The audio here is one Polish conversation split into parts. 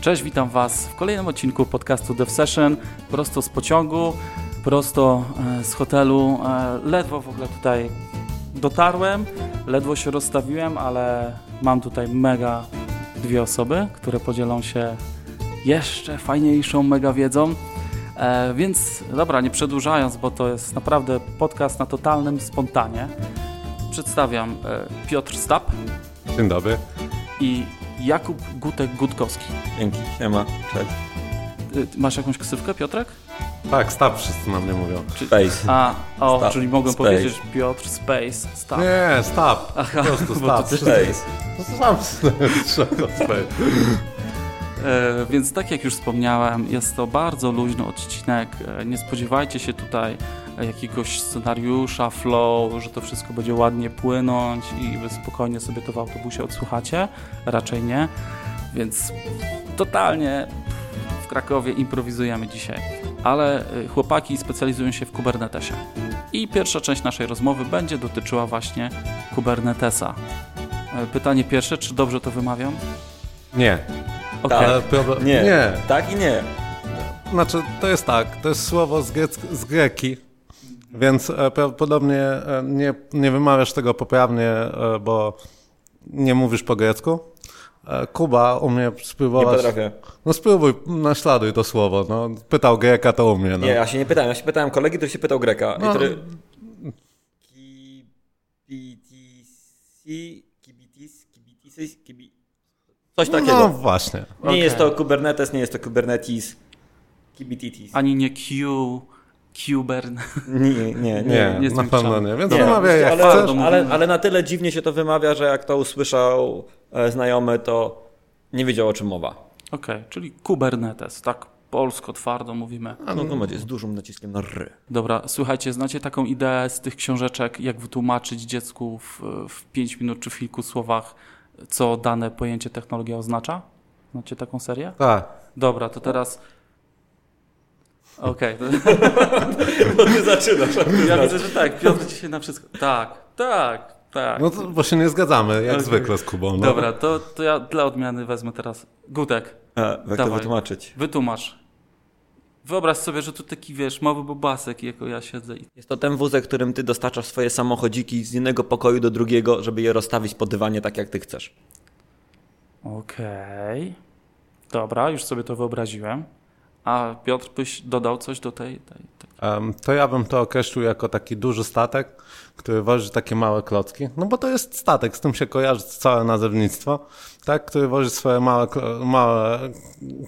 Cześć, witam Was w kolejnym odcinku podcastu Dev Session, prosto z pociągu, prosto e, z hotelu. E, ledwo w ogóle tutaj dotarłem, ledwo się rozstawiłem, ale mam tutaj mega dwie osoby, które podzielą się jeszcze fajniejszą mega wiedzą. E, więc dobra, nie przedłużając, bo to jest naprawdę podcast na totalnym spontanie. Przedstawiam Piotr Stap. Dzień dobry. I Jakub Gutek-Gutkowski. Dzięki, siema, cześć. Masz jakąś ksywkę, Piotrek? Tak, Stap wszyscy na mnie mówią. Czy... Space. A, o, Stop. czyli mogłem Space. powiedzieć Piotr Space, Stap. Nie, Stap. Aha, po prostu Stap. Space. No to sam Space. E, więc tak jak już wspomniałem, jest to bardzo luźny odcinek. E, nie spodziewajcie się tutaj jakiegoś scenariusza, flow, że to wszystko będzie ładnie płynąć i wy spokojnie sobie to w autobusie odsłuchacie. Raczej nie. Więc totalnie w Krakowie improwizujemy dzisiaj. Ale e, chłopaki specjalizują się w Kubernetesie. I pierwsza część naszej rozmowy będzie dotyczyła właśnie Kubernetesa. Pytanie pierwsze, czy dobrze to wymawiam? Nie. Okay. Tak. Nie. nie. Tak i nie. Znaczy, to jest tak, to jest słowo z, z greki, więc e, prawdopodobnie e, nie, nie wymawiasz tego poprawnie, e, bo nie mówisz po grecku. Kuba umie spróbować. Nie potrafię. No spróbuj, naśladuj to słowo. No. Pytał Greka, to umie. No. Nie, ja się nie pytałem. Ja się pytałem kolegi, który się pytał Greka. No. I który... Kibitis, kibitis, kibitis, Coś takiego. No właśnie. Nie okay. jest to Kubernetes, nie jest to Kubernetes, Kubernetes. Ani nie Q, Kubern. Nie, nie, nie. Nie, nie na pewno nie. Więc nie, wymawiaj jak ale, chcesz. Ale, ale na tyle dziwnie się to wymawia, że jak to usłyszał e, znajomy, to nie wiedział o czym mowa. Okej, okay, czyli Kubernetes, tak polsko twardo mówimy. A no, no z dużym naciskiem na ry. Dobra, słuchajcie, znacie taką ideę z tych książeczek, jak wytłumaczyć dziecku w, w 5 minut czy w kilku słowach co dane pojęcie technologia oznacza? Znacie taką serię? Tak. Dobra, to teraz... Okej. Okay. No ty zaczynasz. Ja widzę, że tak. Piotr dzisiaj na wszystko... Tak, tak, tak. No to bo się nie zgadzamy, jak okay. zwykle z Kubą. No. Dobra, to, to ja dla odmiany wezmę teraz Gutek. A, jak Dawaj. to wytłumaczyć? Wytłumacz. Wyobraź sobie, że tu taki, wiesz, mały bobasek, jako ja siedzę. I... Jest to ten wózek, którym ty dostarczasz swoje samochodziki z jednego pokoju do drugiego, żeby je rozstawić po dywanie tak, jak ty chcesz. Okej. Okay. Dobra, już sobie to wyobraziłem. A Piotr byś dodał coś do tej... tej, tej... Um, to ja bym to określił jako taki duży statek, który wozi takie małe klocki. No bo to jest statek, z tym się kojarzy całe nazewnictwo, tak? który wozi swoje małe, małe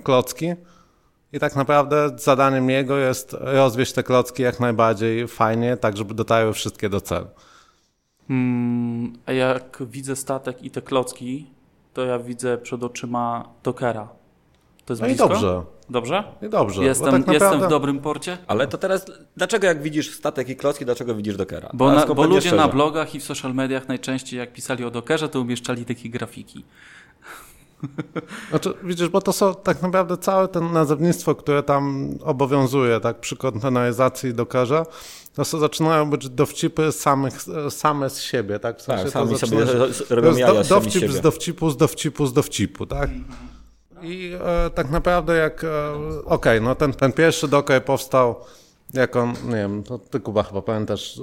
klocki i tak naprawdę zadaniem jego jest rozwieść te klocki jak najbardziej fajnie, tak żeby dotarły wszystkie do celu. Hmm, a jak widzę statek i te klocki, to ja widzę przed oczyma Dockera. To jest no blisko? i dobrze. Dobrze? I dobrze. Jestem, tak naprawdę... jestem w dobrym porcie? Ale to teraz, dlaczego jak widzisz statek i klocki, dlaczego widzisz Dockera? Bo, na, bo ludzie szczerze. na blogach i w social mediach najczęściej jak pisali o Dockerze, to umieszczali takie grafiki. Znaczy, widzisz, bo to są tak naprawdę całe ten nazewnictwo, które tam obowiązuje, tak, przy konteneryzacji Dockerze, to są, zaczynają być dowcipy samych, same z siebie, tak? W sensie tak, sami sobie robią jaja do, dowcip z dowcipu, z dowcipu, z dowcipu, tak? I e, tak naprawdę jak, e, okej, okay, no ten, ten pierwszy Docker powstał jako, nie wiem, to ty Kuba chyba pamiętasz,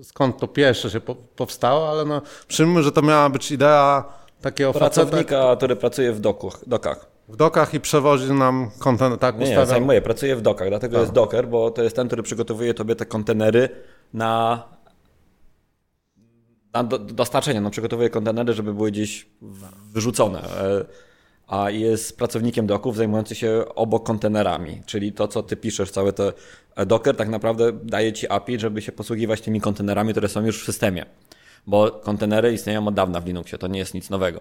e, skąd to pierwsze się po, powstało, ale no przyjmijmy, że to miała być idea takiego Pracownika, faceta, który pracuje w dokach, dokach. W dokach i przewozi nam kontener, tak Nie, nie zajmuję, pracuję w dokach, dlatego tak. jest docker, bo to jest ten, który przygotowuje tobie te kontenery na, na do, dostarczenie, no przygotowuje kontenery, żeby były gdzieś wyrzucone. E, a jest pracownikiem doków zajmujący się obok kontenerami, czyli to, co ty piszesz, całe to e, Docker tak naprawdę daje ci API, żeby się posługiwać tymi kontenerami, które są już w systemie bo kontenery istnieją od dawna w Linuxie, to nie jest nic nowego.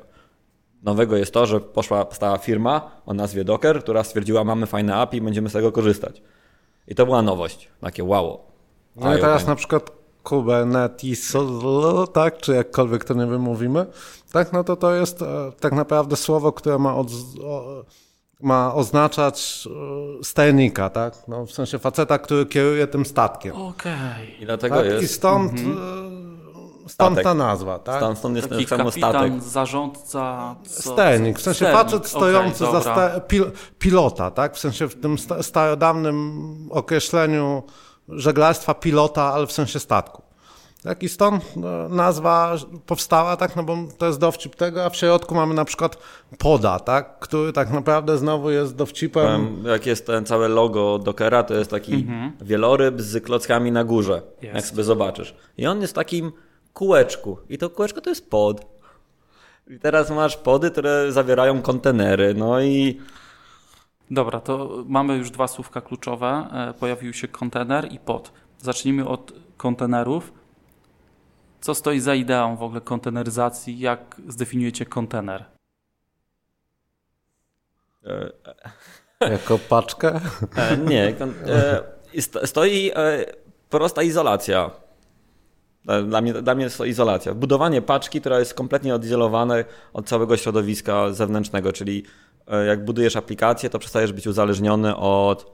Nowego jest to, że poszła stała firma o nazwie Docker, która stwierdziła, mamy fajne API, będziemy z tego korzystać. I to była nowość, takie wow. No i teraz na przykład Kubernetes, tak, czy jakkolwiek to nie wymówimy, tak, no to to jest e, tak naprawdę słowo, które ma, od, ma oznaczać e, stajnika, tak, no, w sensie faceta, który kieruje tym statkiem. Okej. Okay. I dlatego tak? jest... I stąd mhm stąd Statek. ta nazwa, tak? Stąd, stąd jest Taki ten kapitan, samostatek. zarządca... Co, Sternik, w sensie sternik, facet stojący okej, za sta, pil, pilota, tak? W sensie w tym sta, starodawnym określeniu żeglarstwa pilota, ale w sensie statku. Tak i stąd no, nazwa powstała, tak, no bo to jest dowcip tego, a w środku mamy na przykład poda, tak, który tak naprawdę znowu jest dowcipem. Em, Jak jest ten całe logo Dockera, to jest taki wieloryb z klockami na górze, jak Jest. sobie zobaczysz. I on jest takim kółeczku. I to kółeczko to jest pod. I teraz masz pody, które zawierają kontenery. No i Dobra, to mamy już dwa słówka kluczowe. E, Pojawił się kontener i pod. Zacznijmy od kontenerów. Co stoi za ideą w ogóle konteneryzacji? Jak zdefiniujecie kontener? e, Jako paczkę. e, nie, kon, e, stoi e, prosta izolacja. E, Dla mnie, dla mnie jest to izolacja. Budowanie paczki, która jest kompletnie odizolowana od całego środowiska zewnętrznego, czyli e, jak budujesz aplikację, to przestajesz być uzależniony od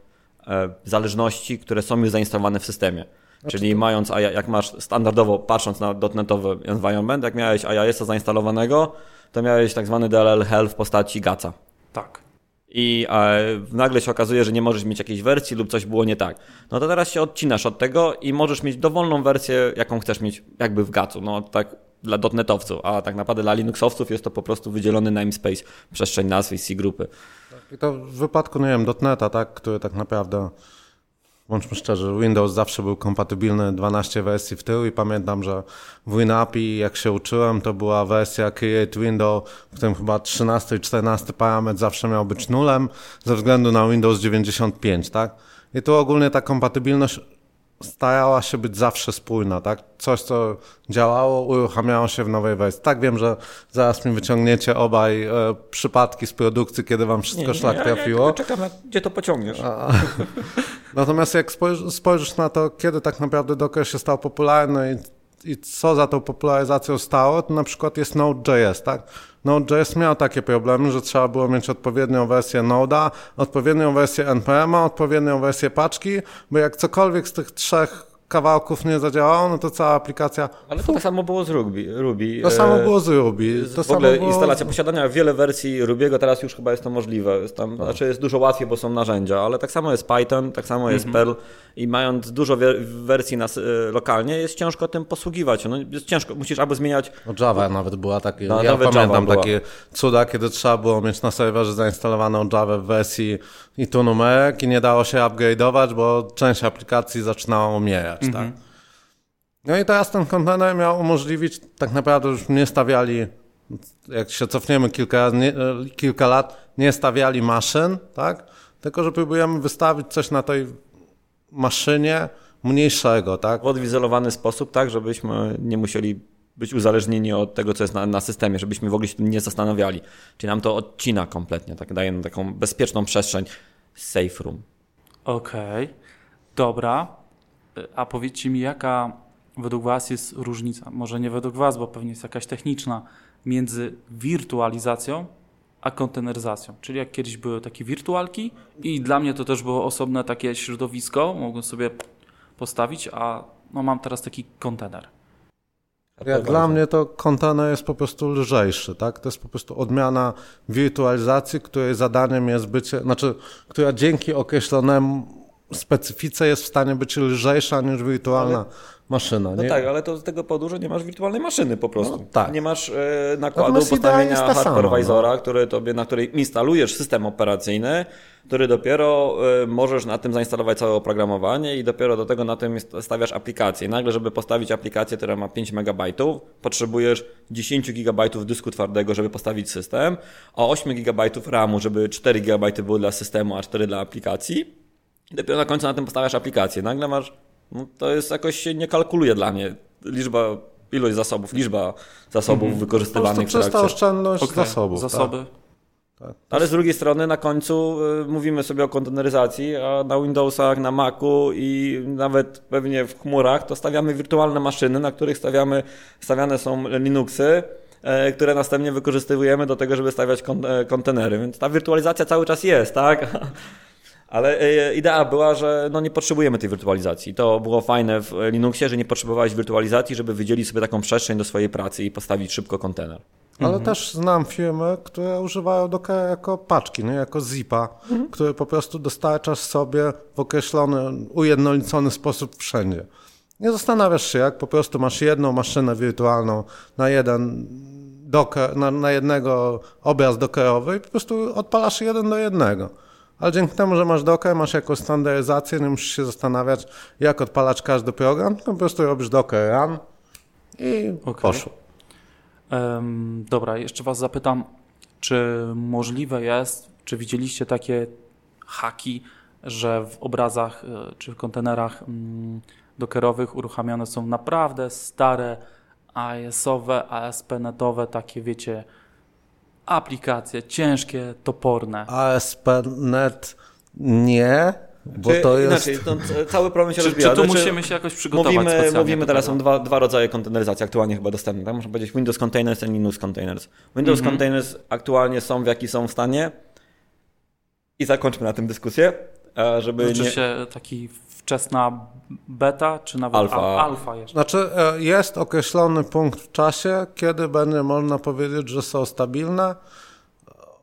e, zależności, które są już zainstalowane w systemie. Czyli mając, a jak masz standardowo, patrząc na dotnetowy environment, jak miałeś IIS-a zainstalowanego, to miałeś tak zwany DLL Hell w postaci GACA Tak. I nagle się okazuje, że nie możesz mieć jakiejś wersji lub coś było nie tak. No to teraz się odcinasz od tego i możesz mieć dowolną wersję, jaką chcesz mieć jakby w gacu. No tak dla dotnetowców, a tak naprawdę dla linuxowców jest to po prostu wydzielony namespace, przestrzeń nazwy C grupy. I to w wypadku, nie wiem, .NETA, tak, który tak naprawdę, bądźmy szczerzy, Windows zawsze był kompatybilny 12 wersji w tył i pamiętam, że w WinAPI, jak się uczyłem, to była wersja Create Window, w którym chyba 13 i 14 parametr zawsze miał być nulem, ze względu na Windows 95, tak? I tu ogólnie ta kompatybilność starała się być zawsze spójna, tak? Coś, co działało, uruchamiało się w nowej wersji. Tak, wiem, że zaraz mi wyciągniecie obaj e, przypadki z produkcji, kiedy wam wszystko szlak trafiło. czekam, na, gdzie to pociągniesz. Natomiast jak spojrzysz, na to, kiedy tak naprawdę Docker się stał popularny i, i co za tą popularyzacją stało, to na przykład jest Node.js, tak? Node.js miał takie problemy, że trzeba było mieć odpowiednią wersję Node'a, odpowiednią wersję NPM-a, odpowiednią wersję paczki, bo jak cokolwiek z tych trzech kawałków nie zadziałało, no to cała aplikacja... Ale to tak samo było z Ruby. Ruby. To samo e, było z Ruby. To w ogóle samo było... instalacja posiadania wiele wersji Rubiego, teraz już chyba jest to możliwe. Jest tam, Znaczy jest dużo łatwiej, bo są narzędzia, ale tak samo jest Python, tak samo jest Perl i mając dużo wer- wersji nas, e, lokalnie, jest ciężko tym posługiwać. No, jest ciężko, musisz albo zmieniać No Java nawet była takie, No, ja nawet pamiętam Java była. takie cuda, kiedy trzeba było mieć na serwerze zainstalowaną Java w wersji i tu numerek i nie dało się upgrade'ować, bo część aplikacji zaczynała umierać, tak? No i teraz ten kontener miał umożliwić, tak naprawdę już nie stawiali, jak się cofniemy kilka, nie, kilka lat, nie stawiali maszyn, tak? Tylko, że próbujemy wystawić coś na tej maszynie mniejszego, tak? w odizolowany sposób, tak, żebyśmy nie musieli być uzależnieni od tego, co jest na, na systemie, żebyśmy w ogóle się tym nie zastanawiali. Czyli nam to odcina kompletnie, tak daje nam taką bezpieczną przestrzeń, safe room. Okej, dobra. A powiedzcie mi, jaka według Was jest różnica? Może nie według Was, bo pewnie jest jakaś techniczna, między wirtualizacją a konteneryzacją. Czyli jak kiedyś były takie wirtualki i dla mnie to też było osobne takie środowisko, mogłem sobie postawić, a no mam teraz taki kontener. Jak dla mnie to kontener jest po prostu lżejszy, tak? To jest po prostu odmiana wirtualizacji, której zadaniem jest bycie, znaczy, która dzięki określonemu specyfice jest w stanie być lżejsza niż wirtualna maszyna. No nie? tak, ale to z tego powodu, że nie masz wirtualnej maszyny po prostu. No tak. Nie masz e, nakładu Natomiast postawienia sama, hypervisora, który tobie, na której instalujesz system operacyjny, który dopiero e, możesz na tym zainstalować całe oprogramowanie i dopiero do tego na tym stawiasz aplikację. I nagle, żeby postawić aplikację, która ma 5 MB, potrzebujesz 10 GB dysku twardego, żeby postawić system, a 8 GB RAMu, żeby 4 GB były dla systemu, a 4 dla aplikacji. I dopiero na końcu na tym postawiasz aplikację. Nagle masz, no to jest jakoś się nie kalkuluje dla mnie. Liczba, ilość zasobów, liczba zasobów Po prostu wykorzystywanych w czysta trakcie. oszczędność Okej, zasobów. Zasoby. Tak. Ale z drugiej strony na końcu y, mówimy sobie o konteneryzacji, a na Windowsach, na Macu i nawet pewnie w chmurach to stawiamy wirtualne maszyny, na których stawiamy, stawiane są Linuxy, e, które następnie wykorzystujemy do tego, żeby stawiać kon- e, kontenery. Więc ta wirtualizacja cały czas jest, tak? Ale e, idea była, że no nie potrzebujemy tej wirtualizacji. To było fajne w Linuxie, że nie potrzebowałeś wirtualizacji, żeby wydzielić sobie taką przestrzeń do swojej pracy i postawić szybko kontener. Ale też znam firmy, które używają Dockera jako paczki, nie? jako zipa, który po prostu dostarczasz sobie w określony, ujednolicony sposób wszędzie. Nie zastanawiasz się, jak po prostu masz jedną maszynę wirtualną na jeden docker, na, na jednego obraz dockerowy i po prostu odpalasz jeden do jednego. Ale dzięki temu, że masz Docker, masz jakąś standaryzację, nie musisz się zastanawiać, jak odpalać każdy program, po prostu robisz Docker run i Okej. poszło. Em, dobra, jeszcze Was zapytam, czy możliwe jest, czy widzieliście takie haki, że w obrazach e, czy w kontenerach mm, dockerowych uruchamiane są naprawdę stare AES-owe, ASP.NET-owe, takie wiecie, aplikacje ciężkie, toporne. ASP.NET nie, bo Czy to jest... Inaczej, to cały problem się Czy, rozbija. czy tu Znaczy, musimy się jakoś przygotować Mówimy, mówimy teraz, są dwa, dwa rodzaje konteneryzacji aktualnie chyba dostępne. Tak? Można powiedzieć Windows Containers i Linux Containers. Windows Mhm. Containers aktualnie są w jaki są w stanie i zakończmy na tym dyskusję, e, żeby Znaczy nie... się taki wczesna beta, czy nawet Alfa. al- alfa jeszcze? Znaczy, e, jest określony punkt w czasie, kiedy będzie można powiedzieć, że są stabilne.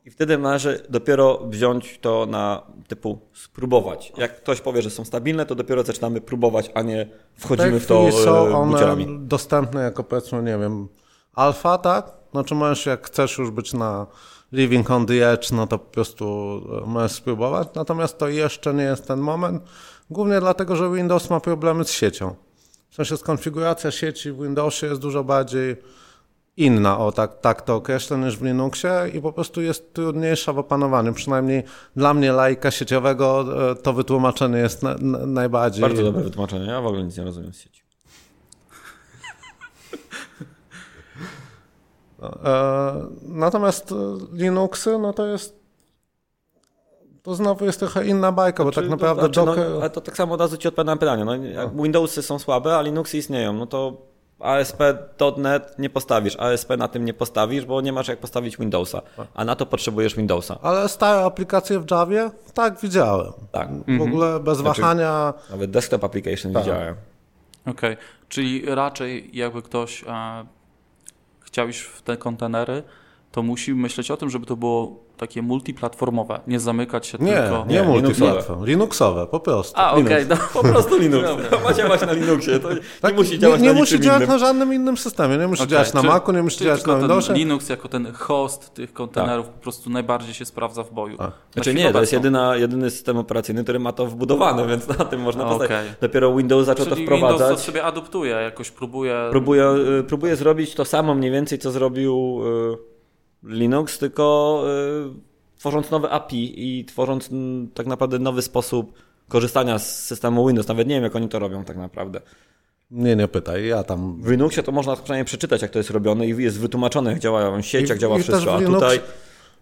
I wtedy należy dopiero wziąć to na typu spróbować. Jak ktoś powie, że są stabilne, to dopiero zaczynamy próbować, a nie wchodzimy tej w to są e, one buciorami. dostępne jako powiedzmy, nie wiem, alfa, tak? Znaczy możesz, jak chcesz już być na living on the edge, no to po prostu e, możesz spróbować. Natomiast to jeszcze nie jest ten moment. Głównie dlatego, że Windows ma problemy z siecią. W sensie skonfiguracja sieci w Windowsie jest dużo bardziej inna, o tak, tak to określę, niż w Linuxie i po prostu jest trudniejsza w opanowaniu. Przynajmniej dla mnie, laika sieciowego, e, to wytłumaczenie jest na, na, najbardziej... Bardzo dobre wytłumaczenie. Ja w ogóle nic nie rozumiem z sieci. E, Natomiast Linuxy, no to jest. To znowu jest trochę inna bajka, bo tak Czy- naprawdę znaczy, no, Docker. ale to tak samo od razu ci odpowiadam na pytanie. No, jak Windowsy są słabe, a Linuxy istnieją, no to ASP.NET nie postawisz, ASP na tym nie postawisz, bo nie masz jak postawić Windowsa, a na to potrzebujesz Windowsa. Ale stare aplikacje w Javie? Tak, widziałem. Tak. W ogóle bez Znaczy- wahania. Nawet desktop application Tak. widziałem. Okej, czyli raczej jakby ktoś e, chciał iść w te kontenery, to musi myśleć o tym, żeby to było takie multiplatformowe, nie zamykać się Nie, tylko... nie, nie, multiplatform. Linuxowe, po prostu. A, okej, no. Po prostu Linux. Ma działać na Linuxie, to Tak, nie musi działać nie, nie na musi działać innym. na żadnym innym systemie. Nie musi Okej, działać na czy- Macu, nie musi czy działać na Windowsie. Linux jako ten host tych kontenerów po prostu najbardziej się sprawdza w boju. Znaczy nie, to jest jedyna, jedyny system operacyjny, który ma to wbudowane, więc na tym można Okej. postawić. Dopiero Windows zaczął to Czyli Windows to wprowadzać. sobie adoptuje, jakoś próbuje... Próbuje, y, próbuje zrobić to samo mniej więcej, co zrobił y, Linux, tylko y, tworząc nowe API i tworząc mm, tak naprawdę nowy sposób korzystania z systemu Windows. Nawet nie wiem, jak oni to robią tak naprawdę. Nie, nie pytaj, ja tam. W Linuxie to można przynajmniej przeczytać, jak to jest robione i jest wytłumaczone, jak działają sieć, I- jak działa i wszystko. A Linux- tutaj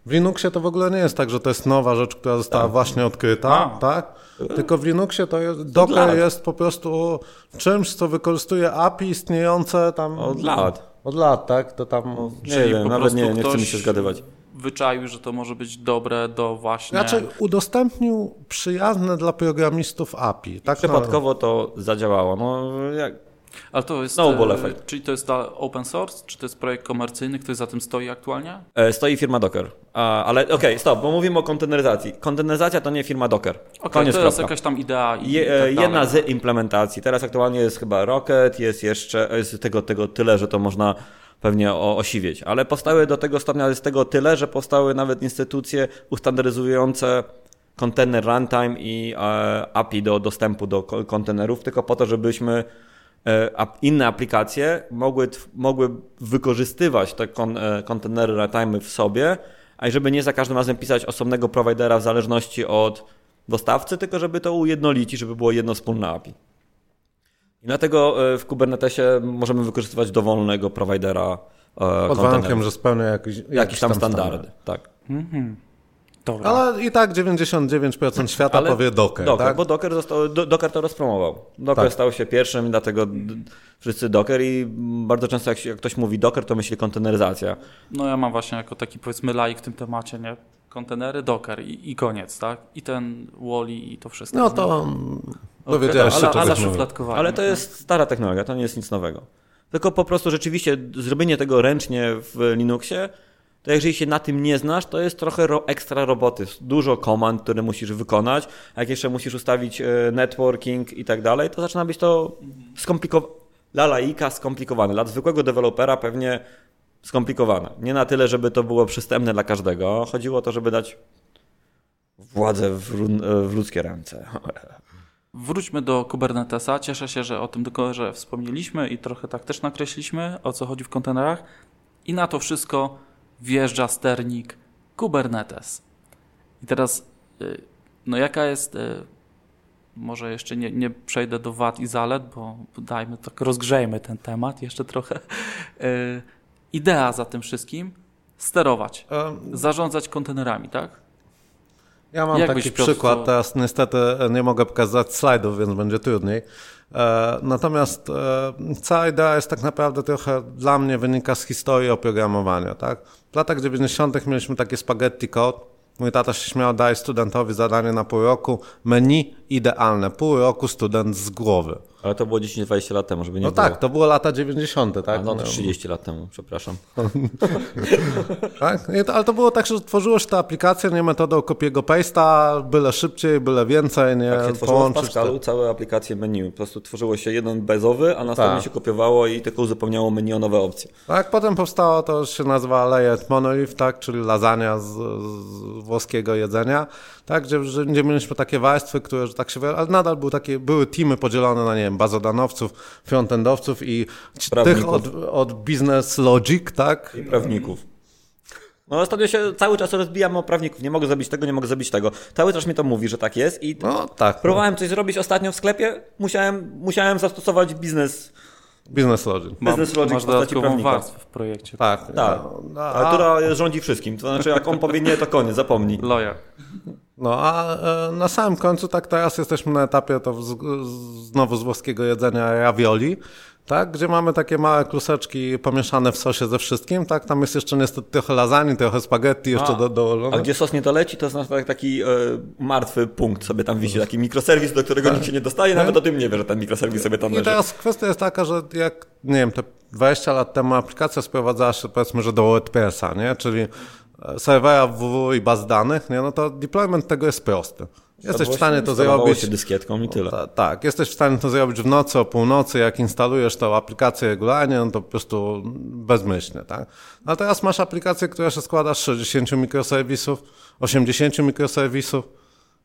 W Linuxie to w ogóle nie jest tak, że to jest nowa rzecz, która została właśnie odkryta, A. tak? Tylko w Linuxie to jest, Docker jest po prostu czymś, co wykorzystuje API istniejące tam od lat. Od lat, tak? To tam. Nie Czyli wiem, po nawet nie, nie chce mi się zgadywać. Wyczaił, że to może być dobre do właśnie... Znaczy, udostępnił przyjazne dla programistów API. Tak Przypadkowo to zadziałało. No, jak, Ale to jest... Snowball e, effect. Czyli to jest dla open source? Czy to jest projekt komercyjny? Ktoś za tym stoi aktualnie? E, Stoi firma Docker. A, ale okej, stop, bo mówimy o konteneryzacji. Konteneryzacja to nie firma Docker. Okej, Koniec, to jest kropka. jakaś tam idea i, Je, tak e, dalej. jedna z implementacji. Teraz aktualnie jest chyba Rocket, jest jeszcze jest tego, tego tyle, że to można pewnie o, osiwieć. Ale powstały do tego stopnia, jest tego tyle, że powstały nawet instytucje ustandaryzujące kontener runtime i e, API do dostępu do ko- kontenerów, tylko po to, żebyśmy inne aplikacje mogły, mogły wykorzystywać te kon, e, kontenery runtime w sobie, a żeby nie za każdym razem pisać osobnego providera w zależności od dostawcy, tylko żeby to ujednolicić, żeby było jedno wspólne API. I dlatego e, w Kubernetesie możemy wykorzystywać dowolnego providera e, Pod warunkiem, że spełnia jakiś, jakiś, Jakiś tam standardy, tak. Dobra. Ale i tak 99% świata Ale powie Docker, Docker, tak? bo Docker, został, do, Docker to rozpromował. Docker Tak. stał się pierwszym, dlatego wszyscy Docker i bardzo często jak, się, jak ktoś mówi Docker, to myśli konteneryzacja. No ja mam właśnie jako taki powiedzmy laik w tym temacie, nie? kontenery, Docker i, i koniec, tak? I ten Wally i to wszystko. No to powiedziałeś ale, jeszcze ale czegoś nowego. szufladkowanie. Ale to jest stara technologia, to nie jest nic nowego. Tylko po prostu rzeczywiście zrobienie tego ręcznie w Linuxie, to jeżeli się na tym nie znasz, to jest trochę ro ekstra roboty. Dużo komand, które musisz wykonać. Jak jeszcze musisz ustawić e, networking i tak dalej, to zaczyna być to skomplikowane. Dla laika skomplikowane. Dla zwykłego dewelopera pewnie skomplikowane. Nie na tyle, żeby to było przystępne dla każdego. Chodziło o to, żeby dać władzę w, run- w ludzkie ręce. Wróćmy do Kubernetesa. Cieszę się, że o tym Dockerze wspomnieliśmy i trochę tak też nakreśliliśmy, o co chodzi w kontenerach. I na to wszystko wjeżdża sternik Kubernetes. I teraz, y, no jaka jest, y, może jeszcze nie, nie przejdę do wad i zalet, bo dajmy tak, rozgrzejmy ten temat jeszcze trochę. Y, Idea za tym wszystkim, sterować, Em, zarządzać kontenerami, tak? Ja mam Jak taki przykład, to- teraz niestety nie mogę pokazać slajdów, więc będzie trudniej. E, Natomiast e, cała idea jest tak naprawdę trochę dla mnie wynika z historii oprogramowania. Tak? W latach 90. mieliśmy takie spaghetti code. Mój tata się śmiał, daj studentowi zadanie na pół roku, menu idealne, pół roku student z głowy. Ale to było 10-20 lat temu, żeby nie No było. tak, to było lata 90. A Tak? no to 30 lat temu, przepraszam. Tak? Nie, to, ale to było tak, że tworzyło się ta aplikacja, nie metodą kopiego paste'a, byle szybciej, byle więcej, nie Tak się tworzyło w Pascalu całe aplikacje menu. Po prostu tworzyło się jeden bezowy, a następnie Tak. się kopiowało i tylko uzupełniało menu o nowe opcje. Tak, potem powstało to, się nazywa Layered Monolith, tak, czyli lasagna z, z włoskiego jedzenia, tak, gdzie, gdzie mieliśmy takie warstwy, które, że tak się wyrażę, ale nadal były takie, były teamy podzielone na, nie wiem, bazodanowców, frontendowców i ci- tych Prawników. od, od business logic, tak, I prawników. No ostatnio się cały czas rozbijam o prawników. Nie mogę zrobić tego, nie mogę zrobić tego. Cały czas mi to mówi, że tak jest i no tak, próbowałem coś zrobić ostatnio w sklepie, musiałem, musiałem zastosować biznes, business logic. Ma, Business logic masz w postaci prawnika. warstwę w projekcie. Tak, Tak. no, no, a, która rządzi wszystkim. To znaczy jak on powie nie, to koniec, zapomnij. Lawyer. no, a e, na samym końcu, tak teraz jesteśmy na etapie to z, znowu z włoskiego jedzenia ravioli, tak, gdzie mamy takie małe kluseczki pomieszane w sosie ze wszystkim, tak, tam jest jeszcze niestety trochę lasagne, trochę spaghetti jeszcze do, dołożone. A gdzie sos nie doleci, to znaczy tak- taki e, martwy punkt sobie tam wisi, taki mikroserwis, do którego nikt się nie dostaje, nawet o tym nie wie, że ten mikroserwis sobie tam I leży. teraz kwestia jest taka, że jak, nie wiem, te 20 lat temu aplikacja sprowadzała się powiedzmy, że do WordPressa, nie? Czyli e, serwera www i baz danych, nie? No to deployment tego jest prosty. Jesteś w stanie to zrobić. się dyskietką i tyle. Ta, tak, jesteś w stanie to zrobić w nocy, o północy, jak instalujesz tą aplikację regularnie, no to po prostu bezmyślnie, tak? A teraz masz aplikację, która się składa z 60 mikroserwisów, 80 mikroserwisów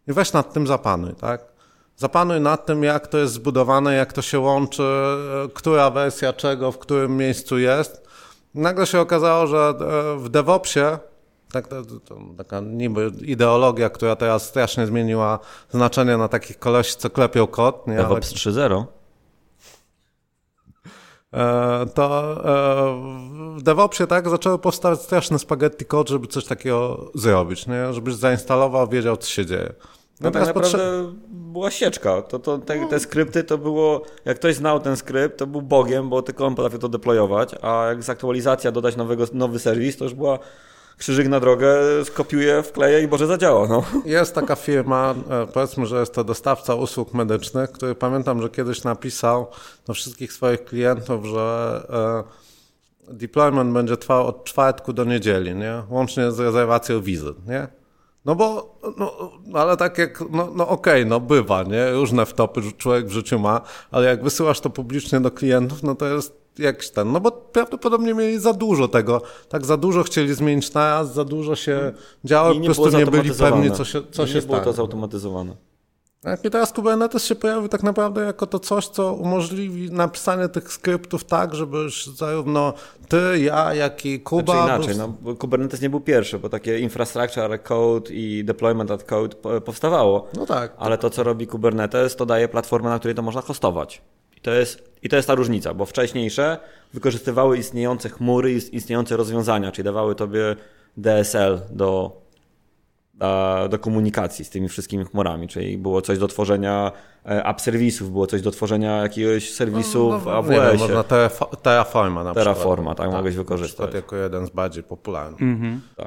i weź nad tym zapanuj, tak? Zapanuj nad tym, jak to jest zbudowane, jak to się łączy, e, która wersja czego w którym miejscu jest. Nagle się okazało, że e, w DevOpsie tak, to, to, taka niby ideologia, która teraz strasznie zmieniła znaczenie na takich koleś, co klepią kod, nie? DevOps 3.0. E, to e, w DevOpsie tak zaczęły powstawać straszne spaghetti code, żeby coś takiego zrobić, nie? Żebyś zainstalował, wiedział, co się dzieje. No tak potrze- naprawdę była sieczka. To, to, te, te skrypty to było, jak ktoś znał ten skrypt, to był bogiem, bo tylko on potrafił to deployować, a jak z aktualizacja dodać nowego, nowy serwis, to już była krzyżyk na drogę, skopiuję, wkleję i Boże zadziała. No. Jest taka firma, e, powiedzmy, że jest to dostawca usług medycznych, który pamiętam, że kiedyś napisał do wszystkich swoich klientów, że e, deployment będzie trwał od czwartku do niedzieli, nie? Łącznie z rezerwacją wizyt, nie? No bo, no, ale tak jak, no, no okej, no bywa, nie? Różne wtopy człowiek w życiu ma, ale jak wysyłasz to publicznie do klientów, no to jest jakiś ten, no bo prawdopodobnie mieli za dużo tego, tak za dużo chcieli zmienić naraz, za dużo się działo, I po nie prostu nie byli pewni, co się, co I się nie było to zautomatyzowane. Tak, I teraz Kubernetes się pojawił tak naprawdę jako to coś, co umożliwi napisanie tych skryptów tak, żeby zarówno ty, ja, jak i Kuba... Znaczy inaczej, no, bo Kubernetes nie był pierwszy, bo takie infrastructure code i deployment as code po- powstawało. No tak. Ale to, co robi Kubernetes, to daje platformę, na której to można hostować. I to jest, i to jest ta różnica, bo wcześniejsze wykorzystywały istniejące chmury i istniejące rozwiązania, czyli dawały tobie DSL do do komunikacji z tymi wszystkimi chmurami, czyli było coś do tworzenia e, app serwisów, było coś do tworzenia jakiegoś serwisu w nie AWS-ie. wiem, można terrafo- Terraforma na Terraforma, przykład. tak, mogłeś Na wykorzystać. przykład jako jeden z bardziej popularnych.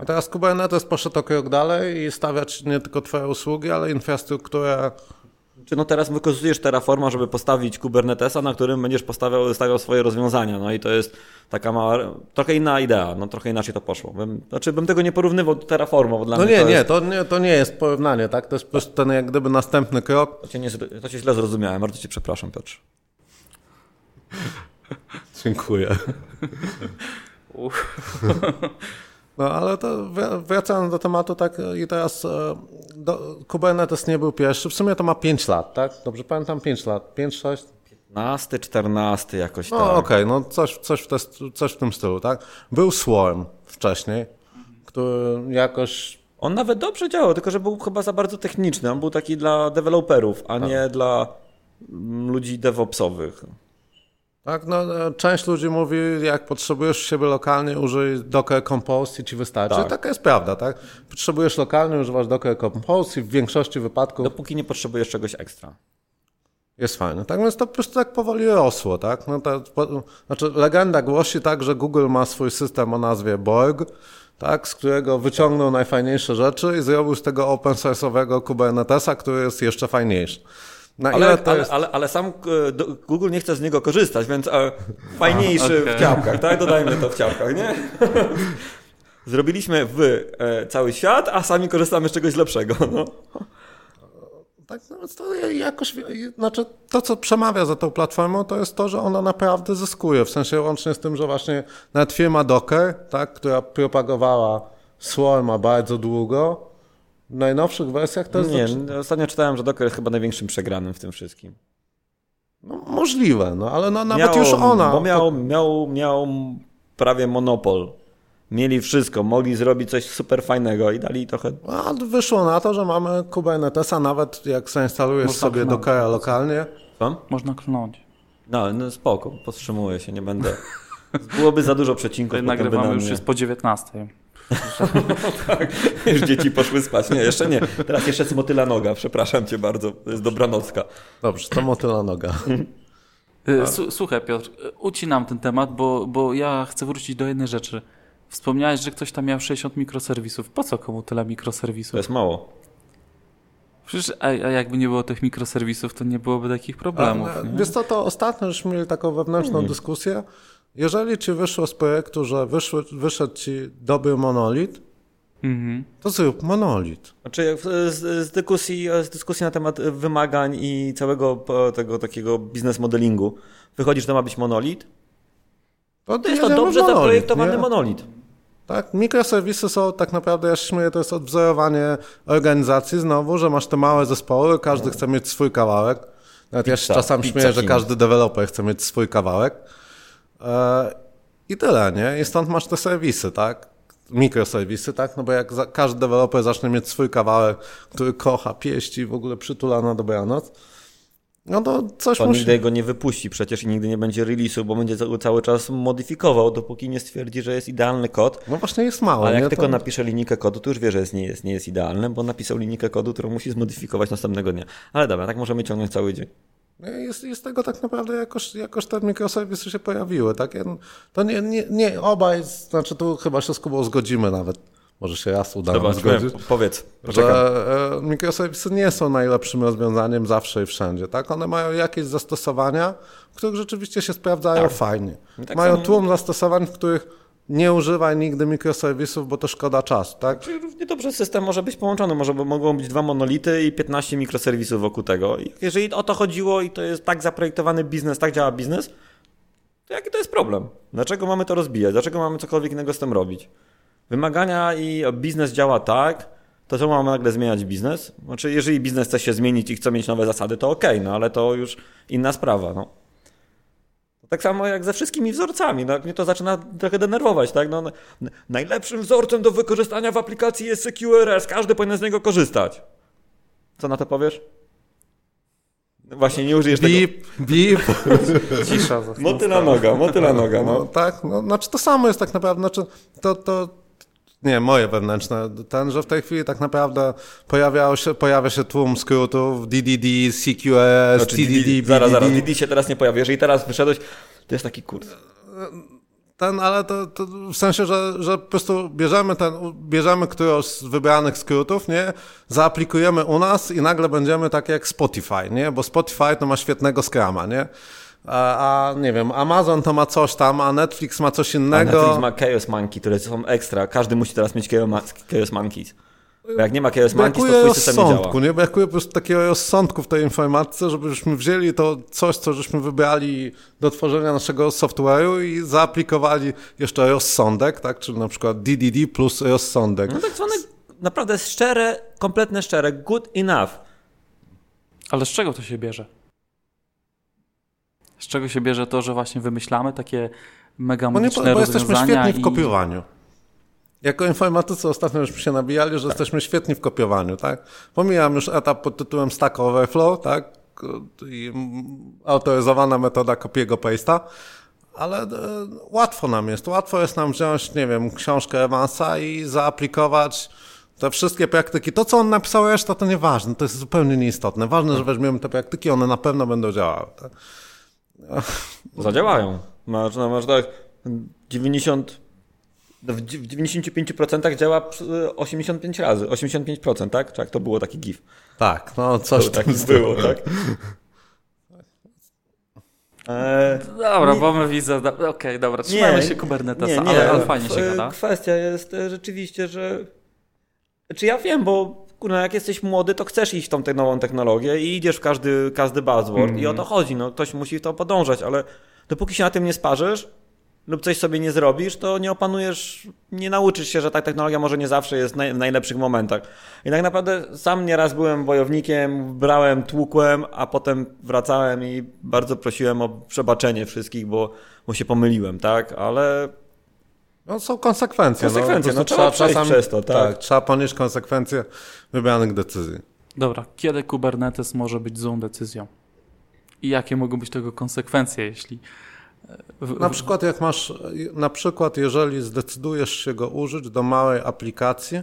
I teraz Kubernetes poszedł o krok dalej i stawiać nie tylko twoje usługi, ale infrastrukturę Czy no teraz wykorzystujesz Terraforma, żeby postawić Kubernetesa, na którym będziesz postawiał, stawiał swoje rozwiązania. No i to jest taka mała, trochę inna idea, no trochę inaczej to poszło. Bym, znaczy bym tego nie porównywał do Terraforma, bo dla No mnie nie, to nie, jest... to nie, to nie jest porównanie, tak? To jest po prostu ten jak gdyby następny krok. To cię, nie, to cię źle zrozumiałem, bardzo cię przepraszam, Piotr. Dziękuję. No ale to wra- wracając do tematu, tak i teraz e, do, Kubernetes nie był pierwszy, w sumie to ma 5 lat, tak? Dobrze pamiętam 5 lat, 5, 6? 15, 14 jakoś No tak. okej, no coś, coś, w te, coś w tym stylu, tak? Był Swarm wcześniej, który jakoś On nawet dobrze działał, tylko że był chyba za bardzo techniczny. On był taki dla deweloperów, a nie dla mm, ludzi DevOpsowych. Tak, no e, część ludzi mówi, jak potrzebujesz siebie lokalnie, użyj Docker Compose i ci wystarczy. Tak. Taka jest prawda, tak? Potrzebujesz lokalnie, używasz Docker Compose i w większości wypadków Dopóki nie potrzebujesz czegoś ekstra. jest fajne. Tak więc to po prostu tak powoli rosło, tak? No to, po, znaczy legenda głosi tak, że Google ma swój system o nazwie Borg, tak, z którego wyciągnął najfajniejsze rzeczy i zrobił z tego open source'owego Kubernetesa, który jest jeszcze fajniejszy. Na ile Ale, to ale, jest... ale, ale sam e, Google nie chce z niego korzystać, więc e, fajniejszy okej. w ciapkach, tak? Dodajmy to w ciapkach, nie? Zrobiliśmy w e, cały świat, a sami korzystamy z czegoś lepszego. No. Tak, no to jakoś, znaczy to, co przemawia za tą platformą, to jest to, że ona naprawdę zyskuje, w sensie łącznie z tym, że właśnie nawet firma Docker, tak, która propagowała Swarma bardzo długo, najnowszych wersjach to jest Nie, ostatnio czytałem, że Docker jest chyba największym przegranym w tym wszystkim. no, możliwe, no ale no, nawet już ona... Bo miał, miał, miał prawie monopol. Mieli wszystko, mogli zrobić coś super fajnego i dali trochę... A wyszło na to, że mamy Kubernetesa, nawet jak zainstalujesz Można sobie. Dockera lokalnie? Można klnąć. No, no spoko, powstrzymuję się, nie będę... Byłoby za dużo przecinków. Nagrywamy na już jest po 19. Już dzieci poszły spać. Nie, jeszcze nie. Teraz jeszcze jest motyla noga, przepraszam cię bardzo. To jest dobranocka. dobrze, to motyla noga. Su- Słuchaj Piotr, y, ucinam ten temat, bo, bo ja chcę wrócić do jednej rzeczy. Wspomniałeś, że ktoś tam miał 60 mikroserwisów. Po co komu tyle To mikroserwisów? jest mało. Przecież a, a jakby nie było tych mikroserwisów, to nie byłoby takich problemów. Ale, nie? Wiesz co, to ostatnio żeśmy mieli taką wewnętrzną dyskusję. Jeżeli ci wyszło z projektu, że wyszły, wyszedł ci dobry monolit, Mhm. to zrób monolit. Znaczy z, z, dyskusji, z dyskusji na temat wymagań i całego tego takiego biznes modelingu wychodzi, że to ma być monolit, to jest to dobrze monolit, zaprojektowany nie? monolit. Tak, mikroserwisy są tak naprawdę, ja się śmieję, to jest odwzorowanie organizacji znowu, że masz te małe zespoły, każdy chce mieć swój kawałek. Nawet ja się Pizza, czasem pizza śmieję, że każdy deweloper chce mieć swój kawałek. E, I tyle, nie? I stąd masz te serwisy, tak? Mikroserwisy, tak? No bo jak każdy deweloper zacznie mieć swój kawałek, który kocha, pieści, w ogóle przytula na dobranoc, no to coś To musi... nigdy go nie wypuści przecież i nigdy nie będzie release'u, bo będzie ca- cały czas modyfikował, dopóki nie stwierdzi, że jest idealny kod. No właśnie jest mało, Ale jak nie? tylko To- napisze linijkę kodu, to już wie, że jest, nie, jest, nie jest idealny, bo napisał linijkę kodu, którą musi zmodyfikować następnego dnia. Ale dobra, tak możemy ciągnąć cały dzień. Jest, jest tego tak naprawdę jakoś, jakoś te mikroserwisy się pojawiły. Tak? To nie, nie, nie obaj, znaczy tu chyba się z Kubą zgodzimy nawet. Może się raz uda Zobaczmy, zgodzić. powiedz, poczekam. Że e, mikroserwisy nie są najlepszym rozwiązaniem zawsze i wszędzie. Tak? One mają jakieś zastosowania, w których rzeczywiście się sprawdzają fajnie. tak mają tłum zastosowań, w których nie używaj nigdy mikroserwisów, bo to szkoda czasu. Tak? Czyli równie dobrze system może być połączony, może mogą być dwa monolity i 15 mikroserwisów wokół tego. I jeżeli o to chodziło i to jest tak zaprojektowany biznes, tak działa biznes, to jaki to jest problem? Dlaczego mamy to rozbijać? Dlaczego mamy cokolwiek innego z tym robić? Wymagania i biznes działa tak, to co mamy nagle zmieniać biznes? Znaczy, jeżeli biznes chce się zmienić i chce mieć nowe zasady, to okej, no ale to już inna sprawa, no. Tak samo jak ze wszystkimi wzorcami. No, mnie to zaczyna trochę denerwować. Tak? No, najlepszym wzorcem do wykorzystania w aplikacji jest CQRS. Każdy powinien z niego korzystać. Co na to powiesz? No Właśnie nie użyjesz tego. Bip, bip. Cisza. Motyla noga, motyla noga. No, No. tak, no, znaczy to samo jest tak naprawdę, znaczy to, to Nie, moje wewnętrzne. Ten, że w tej chwili tak naprawdę pojawiało się, pojawia się tłum skrótów DDD, CQS, Znaczy, TDD, DD, zaraz, zaraz, BDD. DD się teraz nie pojawi. Jeżeli teraz wyszedłeś, to jest taki kurs. Ten, ale to, to w sensie, że, że po prostu bierzemy ten, bierzemy którąś z wybranych skrótów, nie? Zaaplikujemy u nas i nagle będziemy tak jak Spotify, nie? Bo Spotify to ma świetnego skrama, nie? A, a nie wiem, Amazon to ma coś tam, a Netflix ma coś A innego. Netflix ma Chaos Monkey, które są ekstra. Każdy musi teraz mieć Chaos Monkeys. Bo jak nie ma Chaos Monkeys, to twój system nie działa. rozsądku, nie? Brakuje po prostu takiego rozsądku w tej informatyce, żebyśmy wzięli to coś, co żeśmy wybrali do tworzenia naszego software'u i zaaplikowali jeszcze rozsądek, tak? Czyli na przykład DDD plus rozsądek. No tak zwane naprawdę szczere, kompletne szczere, good enough. Ale z czego to się bierze? Z czego się bierze to, że właśnie wymyślamy takie mega No nie, magiczne bo jesteśmy świetni w kopiowaniu. Jako informatycy ostatnio żeśmy się nabijali, że jesteśmy świetni w kopiowaniu, tak? Pomijam już etap pod tytułem Stack Overflow, tak? I autoryzowana metoda kopiego paste'a, ale e, łatwo nam jest. Łatwo jest nam wziąć, nie wiem, książkę Evansa i zaaplikować te wszystkie praktyki. To, co on napisał reszta, to nieważne, to jest zupełnie nieistotne. Ważne, że weźmiemy te praktyki, one na pewno będą działały. Tak? Zadziałają. Masz, no, masz tak 90... no W dzi- w 95% działa przy- 85 razy. 85%, tak? Czy jak to było taki gif? Tak, no coś To tak było, tak? Eee, Dobra, Nie- bo my widzę. do- Okej, dobra, trzymajmy się Kubernetesa, ale, ale fajnie się E, gada. Kwestia jest e, rzeczywiście, że. Czy ja wiem, bo kurna, jak jesteś młody, to chcesz iść w tą nową technologię i idziesz w każdy, każdy buzzword i o to chodzi. No, ktoś musi w to podążać, ale dopóki się na tym nie sparzysz lub coś sobie nie zrobisz, to nie opanujesz, nie nauczysz się, że ta technologia może nie zawsze jest w najlepszych momentach. I tak naprawdę sam nieraz byłem wojownikiem, brałem, tłukłem, a potem wracałem i bardzo prosiłem o przebaczenie wszystkich, bo, bo się pomyliłem, tak? Ale No są konsekwencje. Konsekwencje, po no prostu trzeba przejść przez to, tak. Trzeba ponieść konsekwencje wybranych decyzji. Dobra, kiedy Kubernetes może być złą decyzją? I jakie mogą być tego konsekwencje, jeśli. e, w- Na przykład jak masz, na przykład jeżeli zdecydujesz się go użyć do małej aplikacji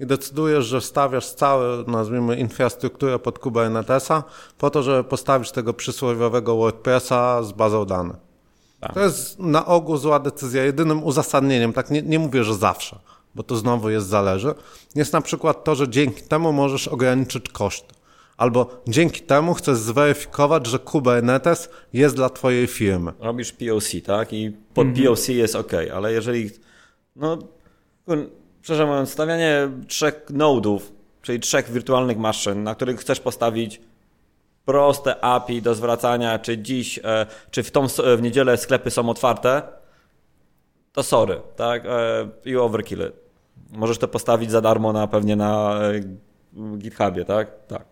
i decydujesz, że wstawiasz całą, nazwijmy, infrastrukturę pod Kubernetesa po to, żeby postawić tego przysłowiowego WordPressa z bazą danych. Tak. To jest na ogół zła decyzja. Jedynym uzasadnieniem, tak nie, nie mówię, że zawsze, bo to znowu jest zależy, jest na przykład to, że dzięki temu możesz ograniczyć koszty. Albo dzięki temu chcesz zweryfikować, że Kubernetes jest dla twojej firmy. robisz POC, tak? I pod POC jest ok, ale jeżeli. No, szczerze mówiąc, stawianie trzech nodów, czyli trzech wirtualnych maszyn, na których chcesz postawić proste API do zwracania, czy dziś, e, czy w, tą, s- w niedzielę sklepy są otwarte, to sorry, tak? E, you overkill it. Możesz to postawić za darmo na pewnie na e, GitHubie, tak? Tak.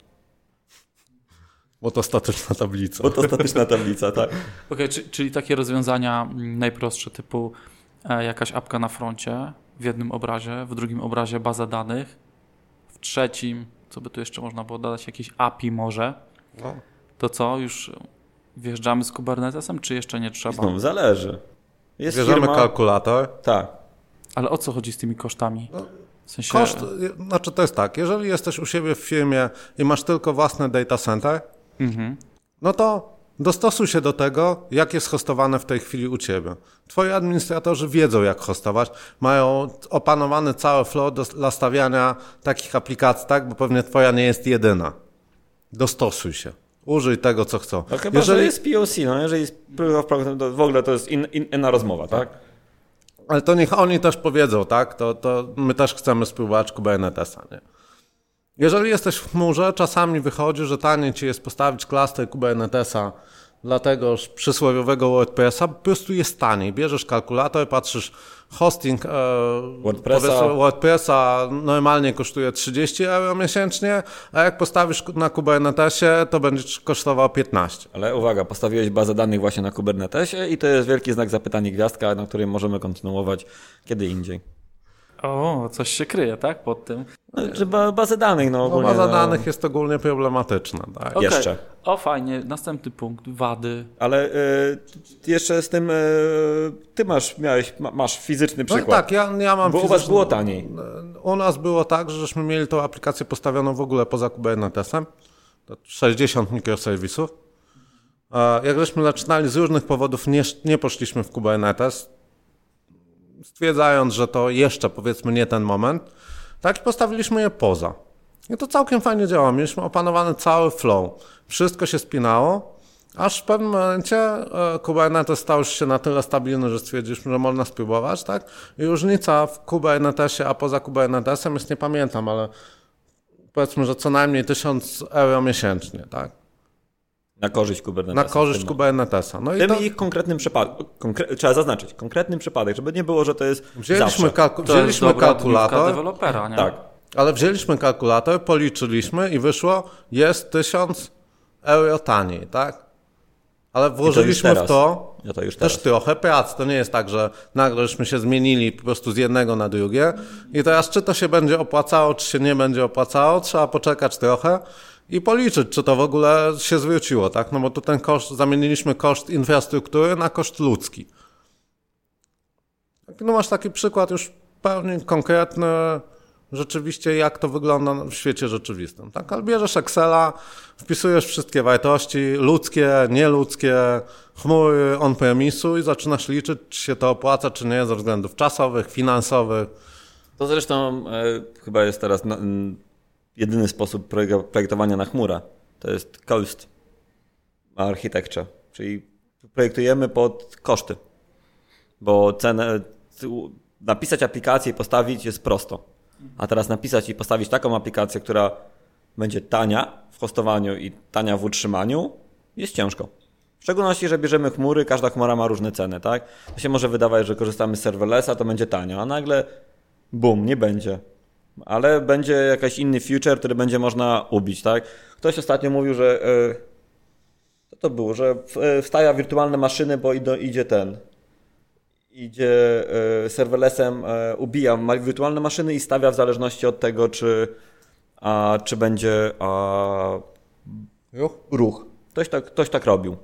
Bo to statyczna tablica. Bo to statyczna tablica, tak? Okej, czy, czyli takie rozwiązania mm, najprostsze, typu e, jakaś apka na froncie w jednym obrazie, w drugim obrazie baza danych, w trzecim, co by tu jeszcze można było dodać, jakieś API może. No. To co, już wjeżdżamy z Kubernetesem, czy jeszcze nie trzeba? Znowu zależy. Jest Bierzemy firma, kalkulator. tak. Ale o co chodzi z tymi kosztami? W sensie, Koszt, znaczy to jest tak, jeżeli jesteś u siebie w firmie i masz tylko własny data center, Mhm. no to dostosuj się do tego, jak jest hostowane w tej chwili u ciebie. Twoi administratorzy wiedzą, jak hostować, mają opanowany cały flow do, dla stawiania takich aplikacji, tak, bo pewnie twoja nie jest jedyna. Dostosuj się. Użyj tego, co chcą. No chyba, że jest POC, no jeżeli jest proof of concept, to w ogóle to jest in, in, inna rozmowa, tak? Ale to niech oni też powiedzą, tak? To, to my też chcemy spróbować Kubernetesa, nie? Jeżeli jesteś w chmurze, czasami wychodzi, że taniej ci jest postawić klaster Kubernetesa dla tegoż przysłowiowego WordPressa, po prostu jest taniej. Bierzesz kalkulator, patrzysz hosting e, WordPressa. WordPressa normalnie kosztuje 30 euro miesięcznie, a jak postawisz na Kubernetesie, to będzie kosztował 15. Ale uwaga, postawiłeś bazę danych właśnie na Kubernetesie i to jest wielki znak zapytania gwiazdka, na którym możemy kontynuować kiedy indziej. O, coś się kryje, tak? Pod tym. No, czy ba- bazy danych, no No, ogólnie. baza no, danych jest ogólnie problematyczna. Tak? Okej. Jeszcze. O, fajnie. Następny punkt. Wady. Ale y, jeszcze z tym, y, ty masz, miałeś, ma, masz fizyczny No przykład. tak, ja, ja mam Bo u was fizyczny- było taniej. U nas było tak, że żeśmy mieli tą aplikację postawioną w ogóle poza Kubernetesem. To 60 mikroserwisów. Jak żeśmy zaczynali z różnych powodów, nie, nie poszliśmy w Kubernetes, stwierdzając, że to jeszcze powiedzmy nie ten moment, tak i postawiliśmy je poza. I to całkiem fajnie działa. Mieliśmy opanowany cały flow. Wszystko się spinało, aż w pewnym momencie e, Kubernetes stał już się na tyle stabilny, że stwierdziliśmy, że można spróbować, tak? I różnica w Kubernetesie, a poza Kubernetesem jest, nie pamiętam, ale powiedzmy, że co najmniej 1000 euro miesięcznie, tak? Na korzyść Kubernetesa. Na korzyść w Kubernetesa. No W i tym to i konkretnym przypadku, konkre- trzeba zaznaczyć, konkretnym przypadek, żeby nie było, że to jest wzięliśmy, kalku- To wzięliśmy jest kalkulator, dewelopera, nie? Tak. ale wzięliśmy kalkulator, policzyliśmy i wyszło, jest 1000 euro taniej, tak? Ale włożyliśmy w teraz. to Ja to już też trochę pracy. To nie jest tak, że nagle żeśmy się zmienili po prostu z jednego na drugie i teraz czy to się będzie opłacało, czy się nie będzie opłacało, trzeba poczekać trochę i policzyć, czy to w ogóle się zwróciło, tak? No bo tu ten koszt, zamieniliśmy koszt infrastruktury na koszt ludzki. No masz taki przykład już pełni konkretny, rzeczywiście jak to wygląda w świecie rzeczywistym, tak? Ale bierzesz Excela, wpisujesz wszystkie wartości, ludzkie, nieludzkie, chmury, on-premisu i zaczynasz liczyć, czy się to opłaca, czy nie, ze względów czasowych, finansowych. To zresztą e, chyba jest teraz na, jedyny sposób projek- projektowania na chmurę. To jest cost architecture, czyli projektujemy pod koszty. Bo cenę, napisać aplikację i postawić jest prosto. A teraz napisać i postawić taką aplikację, która będzie tania w hostowaniu i tania w utrzymaniu, jest ciężko. W szczególności, że bierzemy chmury, każda chmura ma różne ceny, tak? To się może wydawać, że korzystamy z serverlessa, to będzie tanio, a nagle Bum, nie będzie. Ale będzie jakiś inny future, który będzie można ubić, tak? Ktoś ostatnio mówił, że. e, Co to było? Że e, wstaja wirtualne maszyny, bo idzie ten. Idzie e, serverlessem, ubija wirtualne maszyny i stawia w zależności od tego, czy, a, czy będzie a, Juch. ruch. Ktoś tak, ktoś tak robił.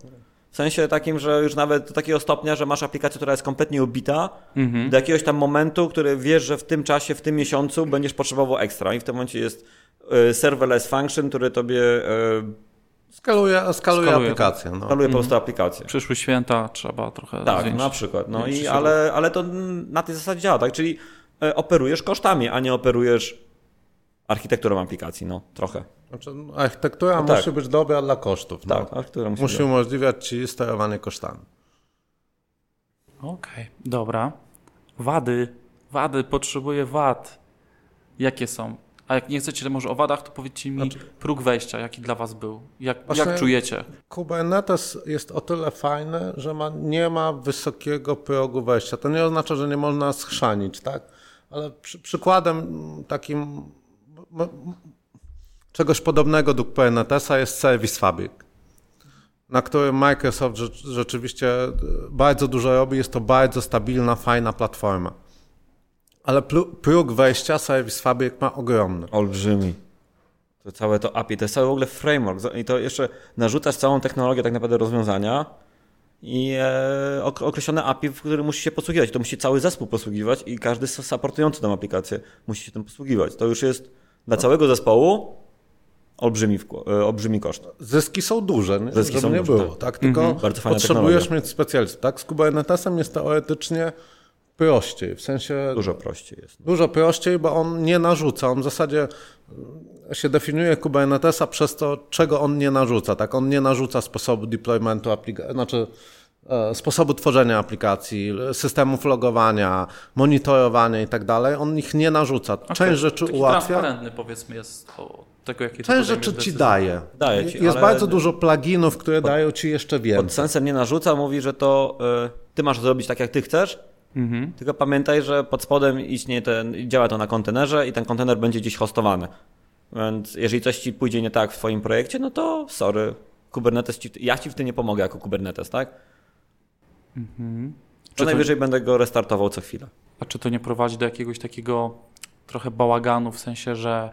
W sensie takim, że już nawet do takiego stopnia, że masz aplikację, która jest kompletnie ubita, do jakiegoś tam momentu, który wiesz, że w tym czasie, w tym miesiącu będziesz potrzebował ekstra. I w tym momencie jest e, serverless function, który tobie e, Skaluje, skaluje Skaluje, aplikację. No. skaluje po prostu aplikację. Przyszły święta, trzeba trochę Tak, zwiększyć. na przykład. No i, ale, ale to na tej zasadzie działa, tak? Czyli e, operujesz kosztami, a nie operujesz architekturą aplikacji, no trochę. Znaczy, architektura No tak. musi być dobra dla kosztów. Tak, No. architektura musi, Musi być. umożliwiać ci sterowanie kosztami. Okej, dobra. Wady. Wady, potrzebuję wad. Jakie są? A jak nie chcecie może o wadach, to powiedzcie mi próg wejścia, jaki dla was był. Jak, jak czujecie? Kubernetes jest o tyle fajny, że ma, nie ma wysokiego progu wejścia. To nie oznacza, że nie można schrzanić, tak? Ale przy, przykładem takim czegoś podobnego do Kubernetesa jest Service Fabric, na którym Microsoft rze, rzeczywiście e, bardzo dużo robi. Jest to bardzo stabilna, fajna platforma. Ale próg wejścia Service Fabric ma ogromny. Olbrzymi. To całe to API, to jest cały w ogóle framework. I to jeszcze narzucasz całą technologię tak naprawdę rozwiązania i e, ok- określone API, w którym musi się posługiwać. To musi cały zespół posługiwać i każdy supportujący tę aplikację musi się tym posługiwać. To już jest dla całego zespołu olbrzymi, e, olbrzymi koszt. Zyski są duże, nie? Zyski żeby są nie duże, było. tak. Tak, tylko Bardzo fajna potrzebujesz technologia. mieć specjalistów. Tak, z Kubernetesem jest teoretycznie prościej, w sensie Dużo prościej jest. dużo prościej, bo on nie narzuca. On w zasadzie e, się definiuje Kubernetesa przez to, czego on nie narzuca. Tak, on nie narzuca sposobu deploymentu aplikacji, znaczy sposobu tworzenia aplikacji, systemów logowania, monitorowania i tak dalej. On ich nie narzuca. Część Okej, rzeczy taki ułatwia. transparentny powiedzmy jest o tego, jakie Część rzeczy ci daje. Daje ci, jest ale- bardzo dużo pluginów, które dają ci jeszcze Pod więcej. sensem nie narzuca, mówi, że to e, ty masz zrobić tak, jak ty chcesz, Mhm. tylko pamiętaj, że pod spodem istnieje ten, działa to na kontenerze i ten kontener będzie gdzieś hostowany. Więc jeżeli coś ci pójdzie nie tak w twoim projekcie, no to sorry, Kubernetes ci, ja ci w tym nie pomogę jako Kubernetes, tak? To Czy to- najwyżej będę go restartował co chwilę. A czy to nie prowadzi do jakiegoś takiego trochę bałaganu, w sensie, że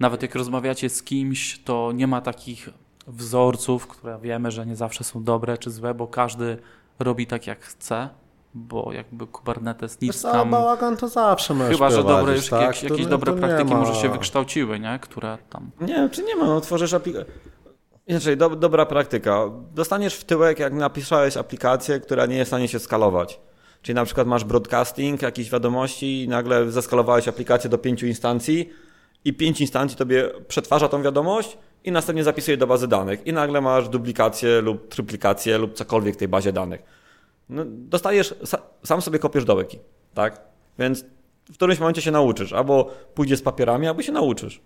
nawet jak rozmawiacie z kimś, to nie ma takich wzorców, które wiemy, że nie zawsze są dobre czy złe, bo każdy robi tak jak chce, bo jakby Kubernetes nic Wiesz tam... bałagan to zawsze możesz Chyba, że dobre już tak? jakieś, To jakieś nie- dobre to praktyki ma- może się wykształciły, nie? Które tam... Nie, czy nie ma, no tworzysz aplikację. Inaczej, do, dobra praktyka. Dostaniesz w tyłek, jak napisałeś aplikację, która nie jest w stanie się skalować. Czyli na przykład masz broadcasting, jakieś wiadomości i nagle zeskalowałeś aplikację do pięciu instancji i pięć instancji tobie przetwarza tą wiadomość i następnie zapisuje do bazy danych. I nagle masz duplikację lub tryplikację lub cokolwiek w tej bazie danych. No, dostajesz, sa, sam sobie kopiesz dołeki, tak? Więc w którymś momencie się nauczysz. Albo pójdziesz z papierami, albo się nauczysz.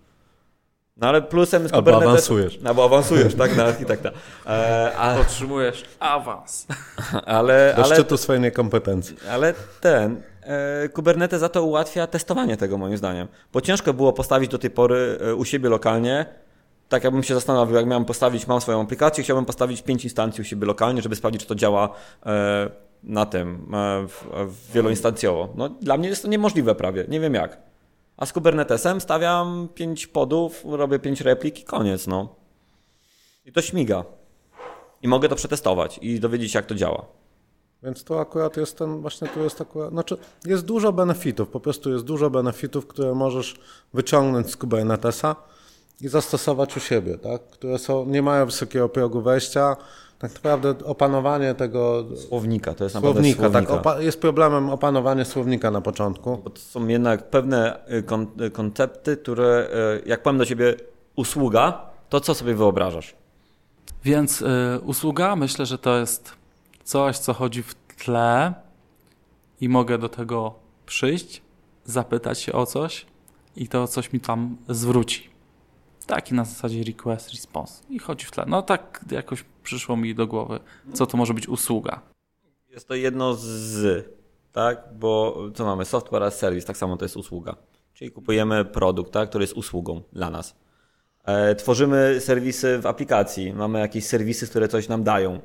No ale plusem z Albo Kubernetes- awansujesz. Albo awansujesz, tak, na architekta. E, a, Otrzymujesz awans. ale, Do ale, szczytu swojej niekompetencji. ale ten, e, Kubernetes za to ułatwia testowanie tego moim zdaniem. Bo ciężko było postawić do tej pory e, u siebie lokalnie, tak jakbym się zastanowił, jak miałem postawić, mam swoją aplikację, chciałbym postawić pięć instancji u siebie lokalnie, żeby sprawdzić, czy to działa e, na tym, wieloinstancjowo. No, dla mnie jest to niemożliwe prawie, nie wiem jak. A z Kubernetesem stawiam pięć podów, robię pięć replik i koniec, no. I to śmiga. I mogę to przetestować i dowiedzieć się, jak to działa. Więc to akurat jest ten, właśnie tu jest akurat, znaczy jest dużo benefitów, po prostu jest dużo benefitów, które możesz wyciągnąć z Kubernetesa i zastosować u siebie, tak? które są, nie mają wysokiego progu wejścia. Tak naprawdę opanowanie tego Słownika, to jest naprawdę słownika, słownika. tak, jest problemem opanowanie słownika na początku. Bo to są jednak pewne y, kon- y, koncepty, które y, jak powiem do ciebie usługa, to co sobie wyobrażasz? Więc y, usługa, myślę, że to jest coś, co chodzi w tle i mogę do tego przyjść, zapytać się o coś i to coś mi tam zwróci. Taki na zasadzie request, response. I chodzi w tle. No tak jakoś przyszło mi do głowy, co to może być usługa. Jest to jedno z, tak? Bo co mamy? Software as service, tak samo to jest usługa. Czyli kupujemy produkt, tak? który jest usługą dla nas. E, tworzymy serwisy w aplikacji, mamy jakieś serwisy, które coś nam dają.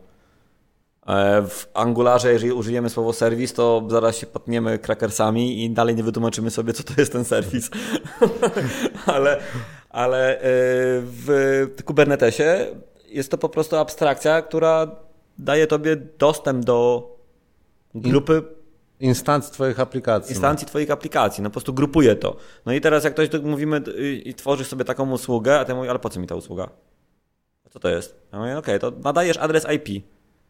E, w Angularze, jeżeli użyjemy słowo serwis, to zaraz się potniemy krakersami i dalej nie wytłumaczymy sobie, co to jest ten serwis. ale ale e, w Kubernetesie jest to po prostu abstrakcja, która daje tobie dostęp do grupy Instanc twoich aplikacji. instancji twoich aplikacji. No po prostu grupuje to. No i teraz jak ktoś mówimy y, i tworzysz sobie taką usługę, a ty mówisz, ale po co mi ta usługa? A co to jest? Ja mówię, okej, to nadajesz adres IP.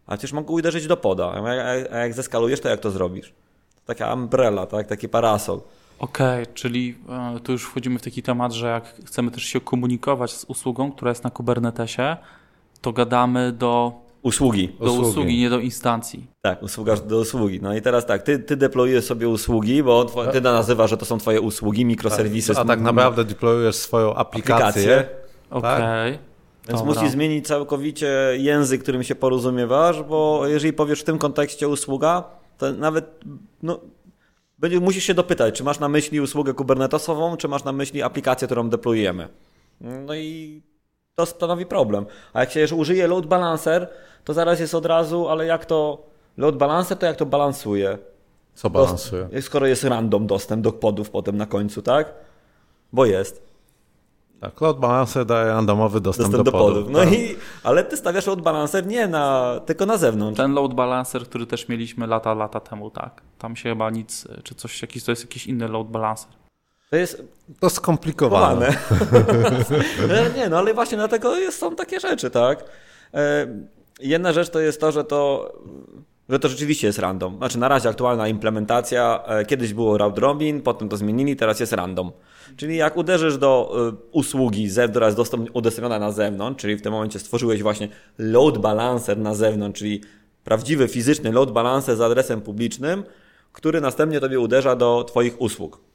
A przecież mogę uderzyć do poda. Ja mówię, a- A jak zeskalujesz, to jak to zrobisz? To taka umbrella, tak? Taki parasol. Okej, czyli e, tu już wchodzimy w taki temat, że jak chcemy też się komunikować z usługą, która jest na Kubernetesie, to gadamy do, Usługi. do usługi. Usługi. nie do instancji. Tak, usługa do usługi. No i teraz tak, ty, ty deployujesz sobie usługi, bo ty nazywasz, że to są twoje usługi, mikroserwisy. A tak naprawdę deployujesz swoją aplikację. aplikacje. Okej. Więc Dobra. musisz zmienić całkowicie język, którym się porozumiewasz, bo jeżeli powiesz w tym kontekście usługa, to nawet no, będzie, musisz się dopytać, czy masz na myśli usługę kubernetesową, czy masz na myśli aplikację, którą deployujemy. No i to stanowi problem. A jak się już użyje load balancer, to zaraz jest od razu, ale jak to load balancer, to jak to balansuje? Co balansuje? Dost- Skoro jest random dostęp do podów potem na końcu, tak? Bo jest. Tak, load balancer daje randomowy dostęp, Dostęp do, do podów. No tak. i, ale ty stawiasz load balancer nie na, tylko na zewnątrz. Ten load balancer, który też mieliśmy lata, lata temu, tak. Tam się chyba nic, czy coś, jakiś, to jest jakiś inny load balancer. To jest To skomplikowane. No nie, no ale właśnie dlatego jest, są takie rzeczy, tak? E, Jedna rzecz to jest to, że to, że to rzeczywiście jest random. Znaczy na razie aktualna implementacja, e, kiedyś było route robin, potem to zmienili, teraz jest random. Czyli jak uderzysz do e, usługi, która jest dostęp, udostępniona na zewnątrz, czyli w tym momencie stworzyłeś właśnie load balancer na zewnątrz, czyli prawdziwy fizyczny load balancer z adresem publicznym, który następnie tobie uderza do twoich usług.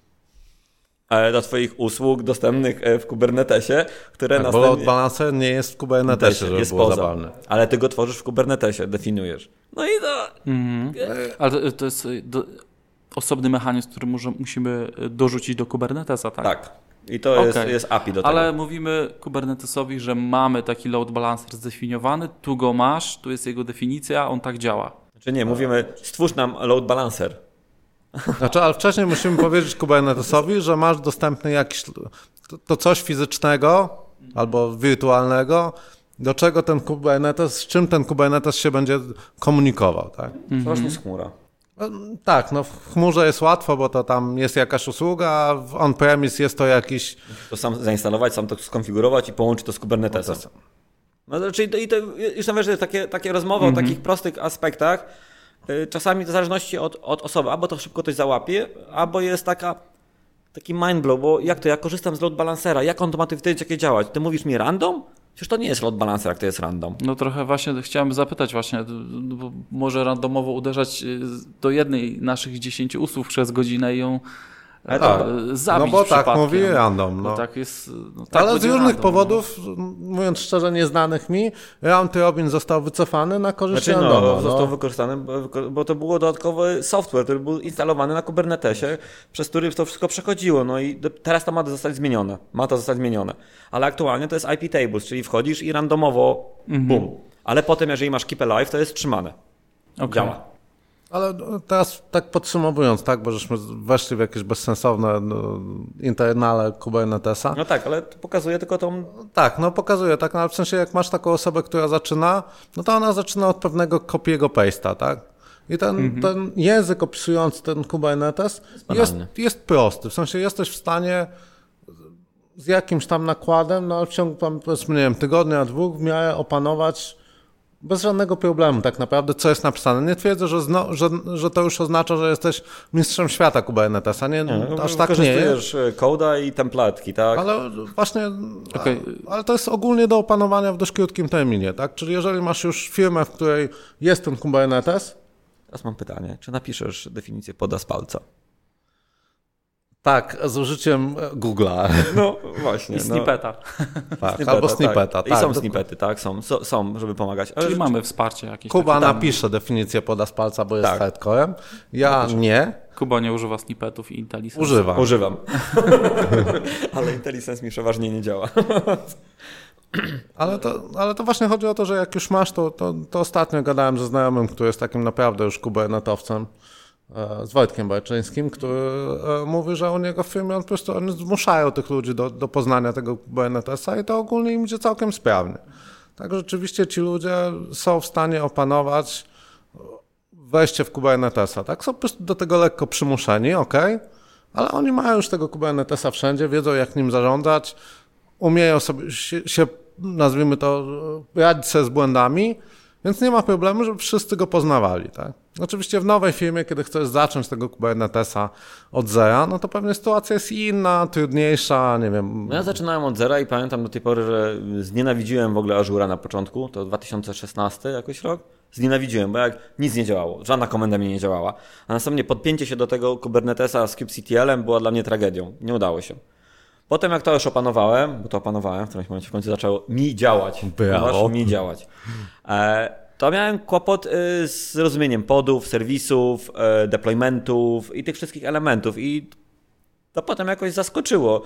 E, Do twoich usług dostępnych e, w Kubernetesie, które Tak, bo następnie... load balancer nie jest w Kubernetesie, żeby jest było poza. zabawne. Ale ty go tworzysz w Kubernetesie, definiujesz. No i to... Mhm. Ale to, to jest y, do, osobny mechanizm, który może, musimy dorzucić do Kubernetesa, tak? Tak. I to jest, Okej. jest API do tego. Ale mówimy Kubernetesowi, że mamy taki load balancer zdefiniowany, tu go masz, tu jest jego definicja, on tak działa. Znaczy nie, mówimy, stwórz nam load balancer. Znaczy, ale wcześniej musimy powiedzieć Kubernetesowi, że masz dostępny jakiś, to, to coś fizycznego albo wirtualnego, do czego ten Kubernetes, z czym ten Kubernetes się będzie komunikował, tak? Mhm. To właśnie jest chmura. Tak, no w chmurze jest łatwo, bo to tam jest jakaś usługa, a w on-premise jest to jakiś... To sam zainstalować, sam to skonfigurować i połączyć to z Kubernetesem. No, to, czyli to, i to, już wiesz, takie, takie rozmowy o takich prostych aspektach, czasami w zależności od, od osoby, albo to szybko ktoś załapie, albo jest taka taki mindblow, bo jak to, ja korzystam z load balancera, jak on to ma jakie działać? Ty mówisz mi random? Przecież to nie jest load balancer, jak to jest random. No trochę właśnie chciałem zapytać właśnie, bo może randomowo uderzać y, do jednej naszych 10 usług przez godzinę i ją Tak. e, zabić No bo tak mówi random. No. tak jest, no, tak Ale z różnych random, powodów, mówiąc szczerze, nieznanych mi, Round Robin został wycofany na korzyść Znaczy, randoma. no, no. został wykorzystany, bo- bo to było dodatkowy software, który był instalowany na Kubernetesie, przez który to wszystko przechodziło. No i teraz to ma zostać zmienione. Ma to zostać zmienione. Ale aktualnie to jest IP tables, czyli wchodzisz i randomowo bum. Ale potem, jeżeli masz keep alive, to jest trzymane. Okej. Działa. Ale no, teraz tak podsumowując, tak, bo żeśmy weszli w jakieś bezsensowne no, internale Kubernetesa. No tak, ale to pokazuje tylko tą... Tak, no pokazuje, tak, no, ale w sensie jak masz taką osobę, która zaczyna, no to ona zaczyna od pewnego kopiego paste'a, tak? I ten, ten język opisujący ten Kubernetes jest, jest prosty, w sensie jesteś w stanie z jakimś tam nakładem, no w ciągu tam, powiedzmy, nie wiem, tygodnia, dwóch w miarę opanować bez żadnego problemu tak naprawdę, co jest napisane. Nie twierdzę, że, zno, że, że to już oznacza, że jesteś mistrzem świata Kubernetesa, nie, No, aż tak nie jest. Wykorzystujesz koda i templatki, tak? Ale właśnie, Okej. ale to jest ogólnie do opanowania w dość krótkim terminie, tak? Czyli jeżeli masz już firmę, w której jest ten Kubernetes, Teraz mam pytanie. Czy napiszesz definicję poda z palca? Tak, z użyciem Google'a, No właśnie. I snippeta. tak, albo snippeta, I tak. są snippety, tak, są, są, żeby pomagać. Ale Czyli mamy wsparcie jakieś. Kuba takie tam. napisze definicję poda z palca, bo jest Tak. hardcorem. Ja nie, Kuba nie używa snippetów i IntelliSense. używam. Używam. Ale IntelliSense mi przeważnie nie działa. Ale to, ale to właśnie chodzi o to, że jak już masz, to, to, to ostatnio gadałem ze znajomym, który jest takim naprawdę już kubernetowcem, e, z Wojtkiem Bajczyńskim, który e, mówi, że u niego w firmie on po prostu oni zmuszają tych ludzi do, do poznania tego Kubernetesa i to ogólnie im idzie całkiem sprawnie. Tak rzeczywiście ci ludzie są w stanie opanować wejście w Kubernetesa. Tak? Są po prostu do tego lekko przymuszeni, ok, ale oni mają już tego Kubernetesa wszędzie, wiedzą jak nim zarządzać, umieją sobie się, się nazwijmy to, radzić sobie z błędami, więc nie ma problemu, żeby wszyscy go poznawali. Tak? Oczywiście w nowej firmie, kiedy chcesz zacząć tego Kubernetesa od zera, no to pewnie sytuacja jest inna, trudniejsza, nie wiem. No ja zaczynałem od zera i pamiętam do tej pory, że znienawidziłem w ogóle Ażura na początku, to 2016 jakoś rok. Znienawidziłem, bo jak nic nie działało, żadna komenda mi nie działała. A następnie podpięcie się do tego Kubernetesa z kubectl było dla mnie tragedią. Nie udało się. Potem jak to już opanowałem, bo to opanowałem, w którymś momencie w końcu zaczęło mi działać. Ponieważ mi działać. E, to miałem kłopot y, z rozumieniem podów, serwisów, e, deploymentów i tych wszystkich elementów i to potem jakoś zaskoczyło.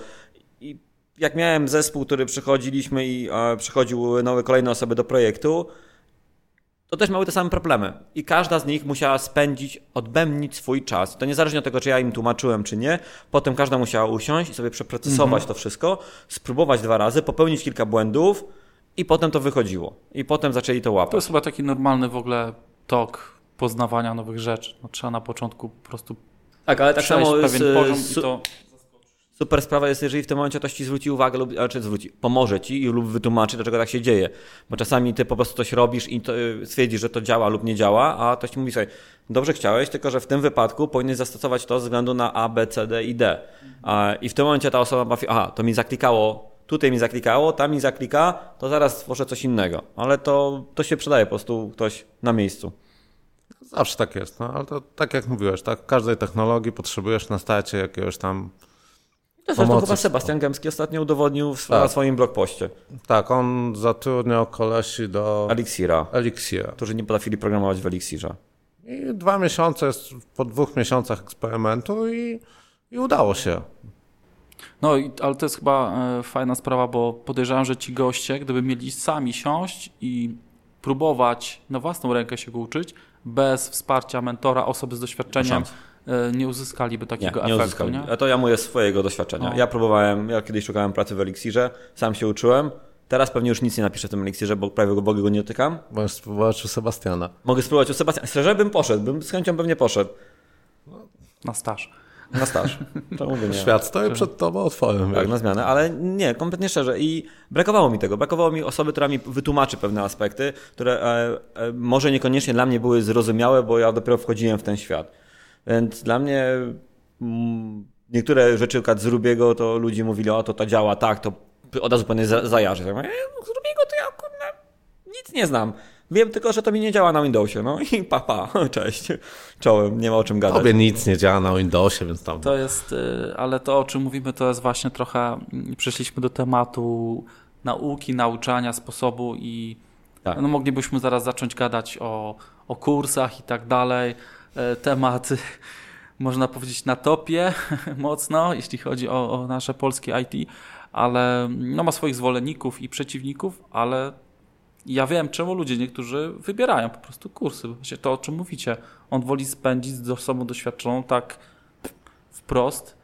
I jak miałem zespół, który przychodziliśmy i e, przychodziły nowe, kolejne osoby do projektu, to też miały te same problemy. I każda z nich musiała spędzić, odbębnić swój czas. To niezależnie od tego, czy ja im tłumaczyłem, czy nie. Potem każda musiała usiąść i sobie przeprocesować to wszystko, spróbować dwa razy, popełnić kilka błędów i potem to wychodziło. I potem zaczęli to To łapać. jest chyba taki normalny w ogóle tok poznawania nowych rzeczy. No, trzeba na początku po prostu Tak, ale tak samo pewien z, poziom su- i to... Super sprawa jest, jeżeli w tym momencie ktoś ci zwróci uwagę, lub, znaczy zwróci, pomoże ci lub wytłumaczy, dlaczego tak się dzieje. Bo czasami ty po prostu coś robisz i to, y, stwierdzisz, że to działa lub nie działa, a ktoś ci mówi sobie, dobrze chciałeś, tylko że w tym wypadku powinieneś zastosować to ze względu na A, B, C, D i D. I w tym momencie ta osoba ma, aha, to mi zaklikało, tutaj mi zaklikało, tam mi zaklika, to zaraz stworzę coś innego. Ale to, to się przydaje po prostu ktoś na miejscu. Zawsze tak jest, no, ale to tak jak mówiłeś, tak, każdej technologii potrzebujesz na starcie jakiegoś tam To zresztą chyba Sebastian Gębski ostatnio udowodnił w, Tak. na swoim blogpoście. Tak, on zatrudniał kolesi do Elixira, Elixira. którzy nie potrafili programować w Elixirze. I dwa miesiące, jest po dwóch miesiącach eksperymentu i, i udało się. No, i- ale to jest chyba e, fajna sprawa, bo podejrzewam, że ci goście, gdyby mieli sami siąść i próbować na własną rękę się go uczyć, bez wsparcia mentora, osoby z doświadczeniem, Szans. E, nie uzyskaliby takiego nie, nie efektu. uzyskali. Nie? A to ja mówię swojego doświadczenia. No. Ja próbowałem, ja kiedyś szukałem pracy w Elixirze, sam się uczyłem. Teraz pewnie już nic nie napiszę w tym Elixirze, bo prawie w ogóle go nie dotykam. Możesz spróbować u Sebastiana. Mogę spróbować u Sebastiana. Szczerze bym poszedł, bym z chęcią pewnie poszedł. Na staż. Na staż. Czemu by nie? Świat stoi przed tobą otworem. Tak, na zmianę, ale nie, kompletnie szczerze. I brakowało mi tego. Brakowało mi osoby, która mi wytłumaczy pewne aspekty, które e, e, może niekoniecznie dla mnie były zrozumiałe, bo ja dopiero wchodziłem w ten świat. Więc dla mnie mm, niektóre rzeczy, na przykład z Rubiego, to ludzie mówili, o to to działa tak, to od razu powinien za- zajarzyć. Ja mówię, "E, z Rubiego to ja kurna, nic nie znam. Wiem tylko, że to mi nie działa na Windowsie. No i pa, pa, cześć. Czołem, nie ma o czym gadać. Tobie nic nie działa na Windowsie, więc tam... To jest, y, ale to o czym mówimy, to jest właśnie trochę, mm, przeszliśmy do tematu nauki, nauczania, sposobu i Tak. no, moglibyśmy zaraz zacząć gadać o, o kursach i tak dalej. E, Temat, można powiedzieć, na topie mocno, jeśli chodzi o, o nasze polskie IT, ale no, ma swoich zwolenników i przeciwników, ale ja wiem, czemu ludzie niektórzy wybierają po prostu kursy. Właśnie to, o czym mówicie. On woli spędzić z osobą doświadczoną tak wprost,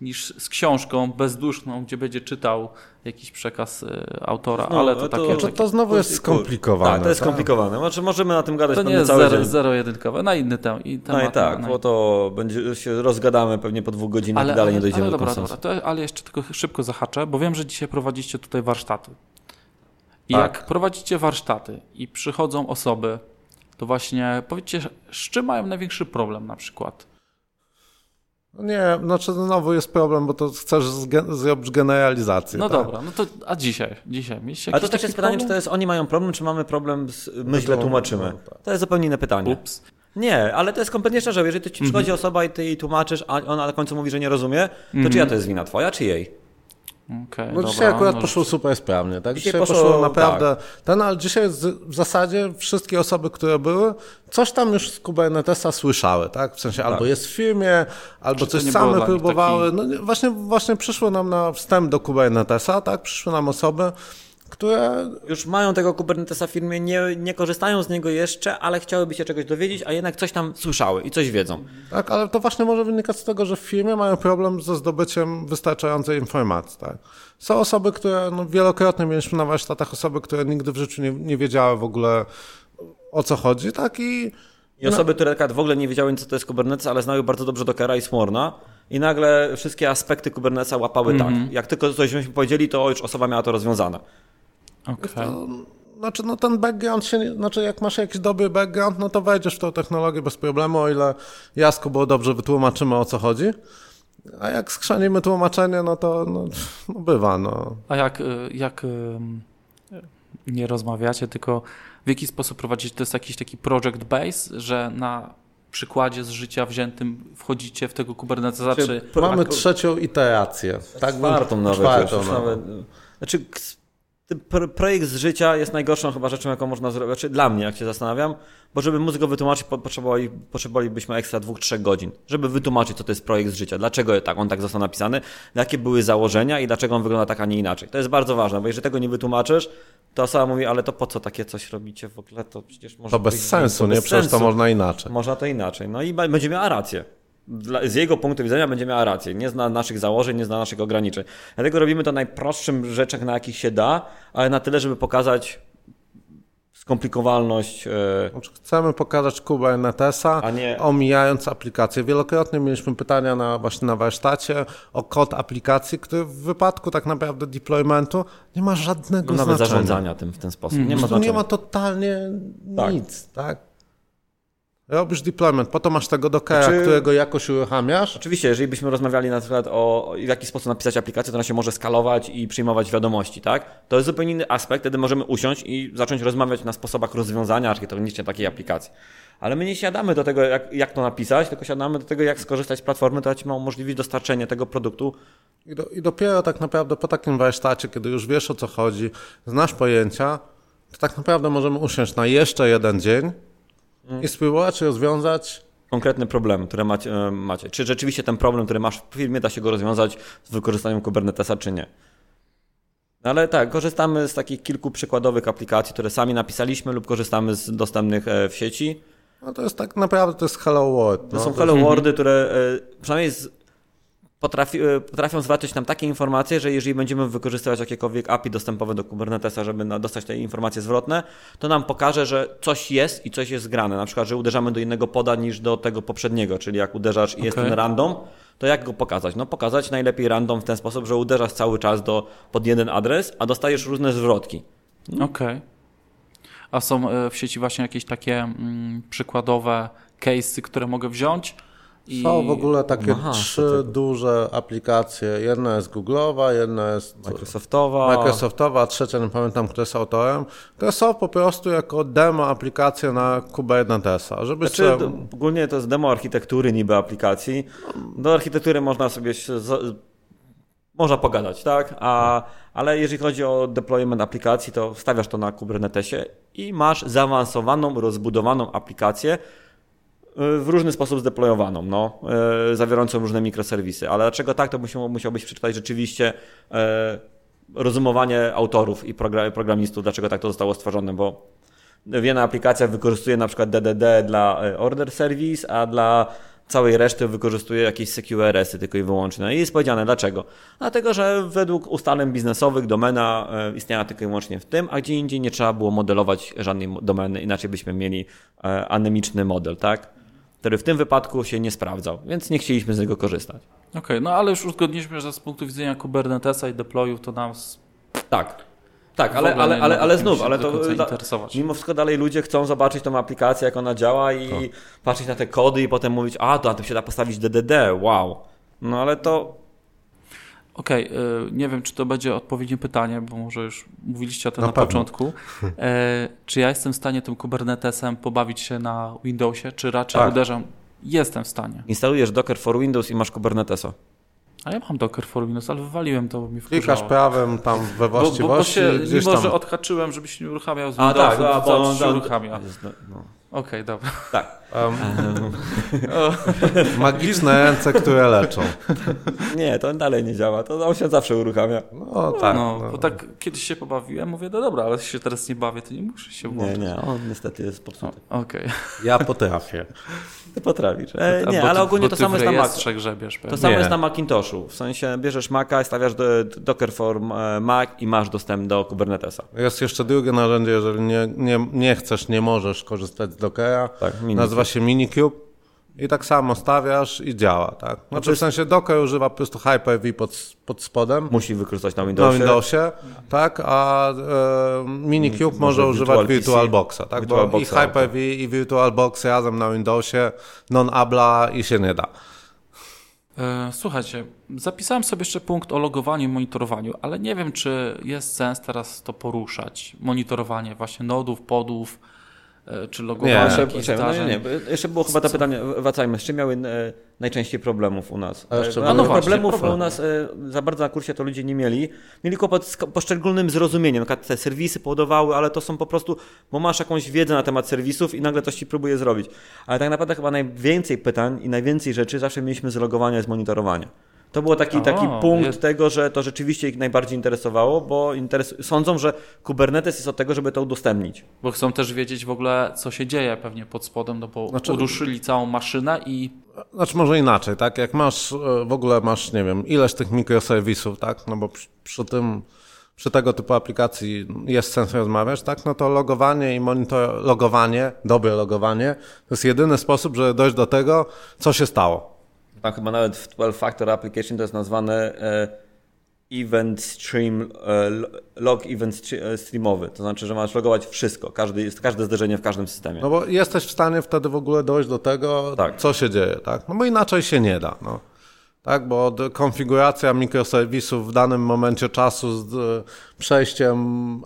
niż z książką bezduszną, gdzie będzie czytał jakiś przekaz y, autora, No, ale to, to- takie... To, to znowu jest skomplikowane. Tak, to jest tak? skomplikowane. Może możemy na tym gadać to nie pewnie cały zero, dzień. zero-jedynkowe, na inny tem, temat. No i tak, na, bo to będzie się rozgadamy pewnie po dwóch godzinach i dalej nie dojdziemy ale, do konsensusu. dobra, to, ale jeszcze tylko szybko zahaczę, bo wiem, że dzisiaj prowadzicie tutaj warsztaty. I Tak. jak prowadzicie warsztaty i przychodzą osoby, to właśnie powiedzcie, z czym mają największy problem na przykład? Nie, znaczy znowu jest problem, bo to chcesz zrobić generalizację. No tak? dobra, no to a dzisiaj? Dzisiaj mieliście Ale to też jest pytanie, czy to jest oni mają problem, czy mamy problem z my źle tłumaczymy. no, tak. To jest zupełnie inne pytanie. Ups. Nie, ale to jest kompletnie szczerze. Jeżeli to ci przychodzi osoba i ty jej tłumaczysz, a ona na końcu mówi, że nie rozumie, to czyja to jest wina? Twoja czy jej? Okej, No dobra, dzisiaj akurat no, poszło super sprawnie, tak? Dzisiaj Dzisiaj, poszło- poszło, naprawdę ten, ale dzisiaj z, w zasadzie wszystkie osoby, które były, coś tam już z Kubernetesa słyszały, tak? W sensie albo jest w firmie, albo Czy coś same próbowały. taki- No nie, właśnie, właśnie przyszło nam na wstęp do Kubernetesa, tak? Przyszły nam osoby, które Już mają tego Kubernetesa w firmie, nie, nie korzystają z niego jeszcze, ale chciałyby się czegoś dowiedzieć, a jednak coś tam słyszały i coś wiedzą. Tak, ale to właśnie może wynikać z tego, że w firmie mają problem ze zdobyciem wystarczającej informacji. Tak? Są osoby, które no, wielokrotnie mieliśmy na warsztatach, osoby, które nigdy w życiu nie, nie wiedziały w ogóle o co chodzi, tak i I osoby, które tak w ogóle nie wiedziały, co to jest Kubernetes, ale znały bardzo dobrze Dockera i Smorna i nagle wszystkie aspekty Kubernetesa łapały tak. Jak tylko coś żeśmy powiedzieli, to już osoba miała to rozwiązane. Okej. Znaczy, no ten background się, nie- znaczy jak masz jakiś dobry background, no to wejdziesz w tą technologię bez problemu, o ile Jasku było dobrze wytłumaczymy o co chodzi. A jak skrzanimy tłumaczenie, no to no, no bywa, no. A jak, y, jak ym, nie rozmawiacie, tylko w jaki sposób prowadzicie? To jest jakiś taki project base, że na przykładzie z życia wziętym wchodzicie w tego Kubernetesa, czy... Mamy trzecią iterację. Tak Czwartą nawet. Czwartą, nawet. Znaczy, projekt z życia jest najgorszą chyba rzeczą, jaką można zrobić. Znaczy, dla mnie, jak się zastanawiam, bo żeby móc go wytłumaczyć, po- potrzebowali, potrzebowalibyśmy ekstra dwóch, trzech godzin, żeby wytłumaczyć, co to jest projekt z życia, dlaczego tak, on tak został napisany, jakie były założenia i dlaczego on wygląda tak, a nie inaczej. To jest bardzo ważne, bo jeżeli tego nie wytłumaczysz, to osoba mówi, ale to po co takie coś robicie w ogóle, to przecież może To bez sensu, to nie? bez Przecież to sensu. można inaczej. Można to inaczej. No i będzie miała rację. Dla, z jego punktu widzenia będzie miała rację. Nie zna naszych założeń, nie zna naszych ograniczeń. Dlatego robimy to najprostszym rzeczach, na jakich się da, ale na tyle, żeby pokazać skomplikowalność. e, Chcemy pokazać Kubernetesa, A nie- omijając aplikację. Wielokrotnie mieliśmy pytania na, właśnie na warsztacie o kod aplikacji, który w wypadku tak naprawdę deploymentu nie ma żadnego no, nawet znaczenia. zarządzania tym w ten sposób. Nie ma nie znaczenia. ma totalnie Tak. nic, tak? Robisz deployment, po to masz tego Dockera, Znaczy- którego jakoś uruchamiasz. Oczywiście, jeżeli byśmy rozmawiali na przykład o w jaki sposób napisać aplikację, to ona się może skalować i przyjmować wiadomości, tak? To jest zupełnie inny aspekt, wtedy możemy usiąść i zacząć rozmawiać na sposobach rozwiązania architektonicznie takiej aplikacji. Ale my nie siadamy do tego, jak, jak to napisać, tylko siadamy do tego, jak skorzystać z platformy, która ci ma umożliwić dostarczenie tego produktu. I, do, I dopiero tak naprawdę po takim warsztacie, kiedy już wiesz o co chodzi, znasz pojęcia, to tak naprawdę możemy usiąść na jeszcze jeden dzień i spróbować rozwiązać Konkretny problem, który macie, e, macie. Czy rzeczywiście ten problem, który masz w firmie, da się go rozwiązać z wykorzystaniem Kubernetesa, czy nie? No Ale tak, korzystamy z takich kilku przykładowych aplikacji, które sami napisaliśmy lub korzystamy z dostępnych e, w sieci. No to jest tak naprawdę, to jest Hello World. To no. są Hello Worldy, które e, przynajmniej z, potrafi, e, potrafią zwalczać nam takie informacje, że jeżeli będziemy wykorzystywać jakiekolwiek API dostępowe do Kubernetesa, żeby dostać te informacje zwrotne, to nam pokaże, że coś jest i coś jest zgrane. Na przykład, że uderzamy do innego poda niż do tego poprzedniego, czyli jak uderzasz i jest Okej. ten random, to jak go pokazać? No pokazać najlepiej random w ten sposób, że uderzasz cały czas do, pod jeden adres, a dostajesz różne zwrotki. Okej. A są e, w sieci właśnie jakieś takie mm, przykładowe case'y, które mogę wziąć? I... Są w ogóle takie Aha, trzy duże aplikacje. Jedna jest Google'owa, jedna jest Microsoftowa. Microsoftowa, a trzecia nie pamiętam, kto jest autorem, które są po prostu jako demo aplikacje na Kubernetesa, żeby Znaczy, sobie... to, ogólnie to jest demo architektury niby aplikacji. Do architektury można sobie się można pogadać, tak? A, ale jeżeli chodzi o deployment aplikacji, to wstawiasz to na Kubernetesie i masz zaawansowaną, rozbudowaną aplikację w różny sposób zdeployowaną, no, y, zawierającą różne mikroserwisy. Ale dlaczego tak, to musiał, musiałbyś przeczytać rzeczywiście y, rozumowanie autorów i progra- programistów, dlaczego tak to zostało stworzone, bo Wiena aplikacja wykorzystuje na przykład DDD dla e, order service, a dla całej reszty wykorzystuje jakieś CQRS-y tylko i wyłącznie. No i jest powiedziane dlaczego. Dlatego, że według ustaleń biznesowych domena e, istniała tylko i wyłącznie w tym, a gdzie indziej nie trzeba było modelować żadnej domeny, inaczej byśmy mieli e, anemiczny model, tak? Który w tym wypadku się nie sprawdzał, więc nie chcieliśmy z niego korzystać. Okej, no ale już uzgodniliśmy, że z punktu widzenia Kubernetesa i deployów to nam Tak. Tak, ale, ale, ale, ale znów, ale to mimo wszystko dalej ludzie chcą zobaczyć tą aplikację, jak ona działa i patrzeć na te kody i potem mówić, a to na tym się da postawić DDD, wow. No ale to Okej, y, nie wiem, czy to będzie odpowiednie pytanie, bo może już mówiliście o tym Na na, początku. E, czy ja jestem w stanie tym Kubernetesem pobawić się na Windowsie, czy raczej Tak. uderzam? Jestem w stanie. instalujesz Docker for Windows i masz Kubernetesa. A ja mam Docker for Windows, ale wywaliłem to, bo mi Klikasz wkurzało. prawem tam we Bo, bo, bo właściwości, się, mimo, tam... że odhaczyłem, żeby się nie uruchamiał z A Windowsa, tak, a, to bo się on- uruchamia. No. Okej, dobra. Tak. Em, magiczne ręce, które leczą. Nie, to dalej nie działa, to on się zawsze uruchamia. No tak. no, no. bo tak kiedyś się pobawiłem, mówię, no dobra, ale się teraz nie bawię, to nie muszę się Nie, włączyć. nie, on niestety jest popsuty. Okej. Ja potrafię. Ty potrafisz. E, nie, ale ogólnie to samo jest na Macu. rejestrze grzebiesz pewnie. To samo Nie. jest na Macintoshu. W sensie bierzesz Maca i stawiasz do, Docker for Mac i masz dostęp do Kubernetesa. Jest jeszcze drugie narzędzie, jeżeli nie, nie, nie chcesz, nie możesz korzystać z Dockera. Tak, Minikube. Się Minikube. I tak samo stawiasz i działa, tak? Znaczy jest- w sensie Docker używa po prostu Hyper-V pod, pod spodem Musi wykorzystać na na Windowsie. Windowsie, tak? A e, Minikube może Może używać Virtual. VirtualBoxa, tak? Bo VirtualBoxa, i Hyper-V i VirtualBox razem na Windowsie non-abla i się nie da. E, Słuchajcie, zapisałem sobie jeszcze punkt o logowaniu i monitorowaniu, ale nie wiem, czy jest sens teraz to poruszać. Monitorowanie właśnie nodów, podów, czy logowanie Nie. Jeszcze, jakichś no nie, zdarzeń. nie, jeszcze było chyba to pytanie, wracajmy, z czym miały e, najczęściej problemów u nas? A jeszcze E, no, no właśnie, problemów problem. u nas e, za bardzo na kursie to ludzie nie mieli. Mieli kłopot z poszczególnym zrozumieniem. Na przykład te serwisy powodowały, ale to są po prostu, bo masz jakąś wiedzę na temat serwisów i nagle coś ci próbuje zrobić. Ale tak naprawdę chyba najwięcej pytań i najwięcej rzeczy zawsze mieliśmy z logowania i z monitorowania. To był taki, O, taki punkt jest- tego, że to rzeczywiście ich najbardziej interesowało, bo interes... sądzą, że Kubernetes jest od tego, żeby to udostępnić. Bo chcą też wiedzieć w ogóle, co się dzieje pewnie pod spodem, no bo Znaczy- uruszyli całą maszynę i Znaczy może inaczej, tak? Jak masz, e, w ogóle masz, nie wiem, ileś tych mikroserwisów, tak? No bo przy, przy tym, przy tego typu aplikacji jest sens rozmawiać, tak? No to logowanie i monitor, logowanie, dobre logowanie, to jest jedyny sposób, żeby dojść do tego, co się stało. Tam chyba nawet w 12 Factor Application to jest nazwane e, event stream, e, lo- log event e, streamowy. To znaczy, że masz logować wszystko, każdy, każde zdarzenie w każdym systemie. No bo jesteś w stanie wtedy w ogóle dojść do tego, Tak. co się dzieje, tak? No bo inaczej się nie da, no. Tak, bo konfiguracja mikroserwisów w danym momencie czasu z przejściem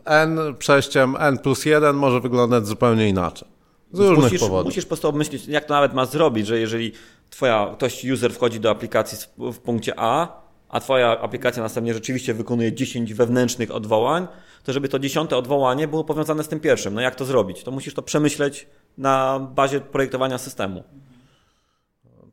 n, przejściem n plus 1 może wyglądać zupełnie inaczej. Z różnych musisz, powodów. musisz po prostu obmyślić, jak to nawet ma zrobić, że jeżeli twoja, ktoś user wchodzi do aplikacji w- punkcie A, a twoja aplikacja następnie rzeczywiście wykonuje 10 wewnętrznych odwołań, to żeby to dziesiąte odwołanie było powiązane z tym pierwszym. No jak to zrobić? To musisz to przemyśleć na bazie projektowania systemu.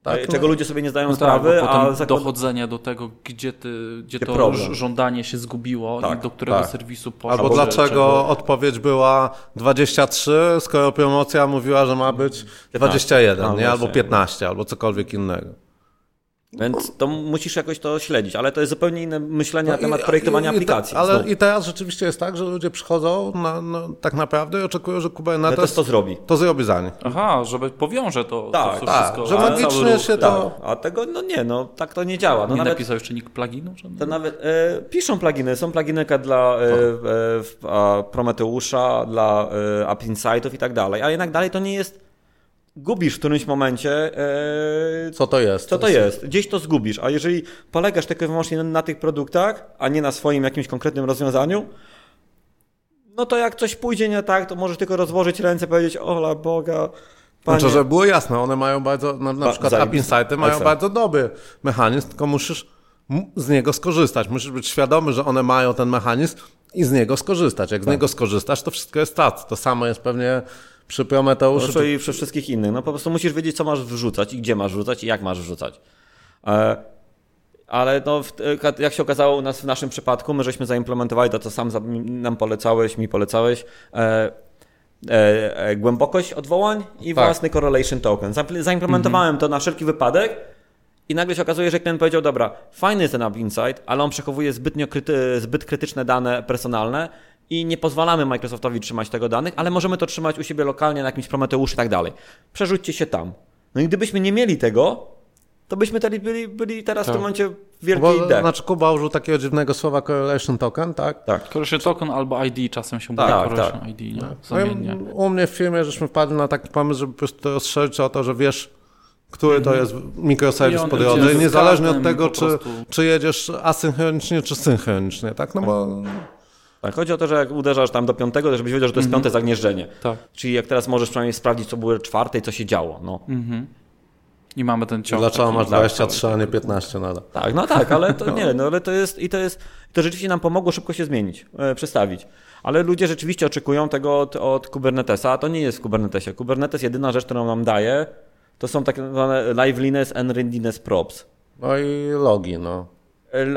Tak, e, czego ludzie sobie nie zdają No tak, sprawy, bo a potem zakład... dochodzenie do tego, gdzie, ty, gdzie Gdzie to problem. żądanie się zgubiło Tak, i do którego tak. serwisu poszło. Albo dlaczego odpowiedź była 23, skoro promocja mówiła, że ma być 21, A, nie? właśnie. Albo 15, albo cokolwiek innego. Więc to musisz jakoś to śledzić, ale to jest zupełnie inne myślenie na I- temat projektowania i- i- aplikacji. Ale Znów. i teraz rzeczywiście jest tak, że ludzie przychodzą na, no, tak naprawdę i oczekują, że Ale Kubernetes też to zrobi. to zrobi za nich. Aha, żeby powiąże to, Tak, to tak, wszystko. że a magicznie się tak. to- A tego, no nie, no tak to nie działa. No Nie nawet, napisał jeszcze nikt pluginu? żadnego? to nawet e, piszą pluginy, są pluginy dla e, e, w- a, Prometeusza, dla e, App Insightów i tak dalej, ale jednak dalej to nie jest gubisz w którymś momencie e, Co to jest? co to jest? Gdzieś to zgubisz, a jeżeli polegasz tylko i wyłącznie na, na tych produktach, a nie na swoim jakimś konkretnym rozwiązaniu, no to jak coś pójdzie nie tak, to możesz tylko rozłożyć ręce i powiedzieć, ola Boga, panie. Znaczy, żeby było jasne, one mają bardzo, na, na Ba- przykład App. Insighty mają Excel. bardzo dobry mechanizm, tylko musisz z niego skorzystać. Musisz być świadomy, że one mają ten mechanizm i z niego skorzystać. Jak z niego skorzystasz, to wszystko jest strat. To samo jest pewnie przy Prometeuszu. No, i przy wszystkich innych. No po prostu musisz wiedzieć, co masz wrzucać i gdzie masz wrzucać i jak masz wrzucać. E, ale no, jak się okazało u nas w naszym przypadku, my żeśmy zaimplementowali to, co sam nam polecałeś, mi polecałeś, e, e, głębokość odwołań i Tak. własny correlation token. Zaimpl- Zaimplementowałem to na wszelki wypadek i nagle się okazuje, że klient powiedział, dobra, fajny jest ten App Insight, ale on przechowuje zbytnio kryty, zbyt krytyczne dane personalne i nie pozwalamy Microsoftowi trzymać tego danych, ale możemy to trzymać u siebie lokalnie na jakimś Prometeuszu i tak dalej. Przerzućcie się tam. No i gdybyśmy nie mieli tego, to byśmy byli, byli, byli teraz w Tak. tym momencie w Bo, wielkiej D. znaczy Kuba użył takiego dziwnego słowa correlation token, tak? tak. Correlation token albo ID czasem się mówi Tak, correlation tak. ID, nie? No Zamiennie. u mnie w firmie żeśmy wpadli na taki pomysł, żeby po prostu to rozszerzyć o to, że wiesz, który to jest I mikroserwis on po idzie drodze. I z niezależnie od tego, czy, czy jedziesz asynchronicznie, czy synchronicznie, tak? No bo tak. Chodzi o to, że jak uderzasz tam do piątego, to żebyś wiedział, że to jest piąte zagnieżdżenie. Tak. Czyli jak teraz możesz przynajmniej sprawdzić, co było czwarte i co się działo. No. Mhm. I mamy ten ciąg. dlaczego masz 23, a nie 15 nadal? Tak, no tak, ale to nie, no ale to jest i to jest, to rzeczywiście nam pomogło szybko się zmienić, e, przestawić. Ale ludzie rzeczywiście oczekują tego od, od Kubernetesa, a to nie jest w Kubernetesie. Kubernetes jedyna rzecz, którą nam daje, to są tak zwane liveliness and readiness props. No i logi, no.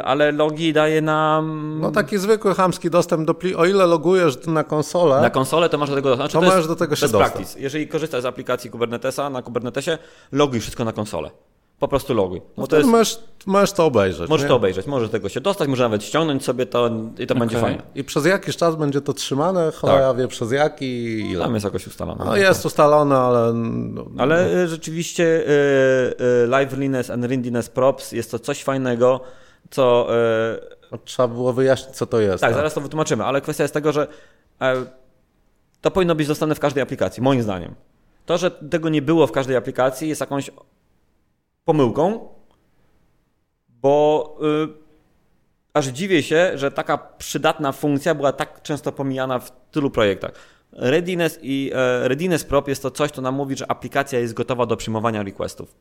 Ale logi daje nam... No taki zwykły chamski dostęp do pli. O ile logujesz na konsolę, Na konsolę to masz do tego dostęp. To Znaczy, możesz jest do tego się dostać. practice. Jeżeli korzystasz z aplikacji Kubernetesa na Kubernetesie, loguj wszystko na konsolę. Po prostu loguj. Bo to wtedy jest, możesz, możesz to obejrzeć. możesz nie? to obejrzeć, możesz tego się dostać, możesz nawet ściągnąć sobie to i to będzie Okej. fajne. I przez jakiś czas będzie to trzymane, cholera wie przez jaki i ile. Tam jest jakoś ustalone. No jest ustalone, ale... No, Ale y, rzeczywiście y, y, liveliness and readiness props jest to coś fajnego, co... y, no, trzeba było wyjaśnić, co to jest. tak, zaraz to wytłumaczymy, ale kwestia jest tego, że e, to powinno być dostępne w każdej aplikacji, moim zdaniem. To, że tego nie było w każdej aplikacji jest jakąś pomyłką, bo y, aż dziwię się, że taka przydatna funkcja była tak często pomijana w tylu projektach. Readiness i e, Readiness Prop jest to coś, co nam mówi, że aplikacja jest gotowa do przyjmowania requestów.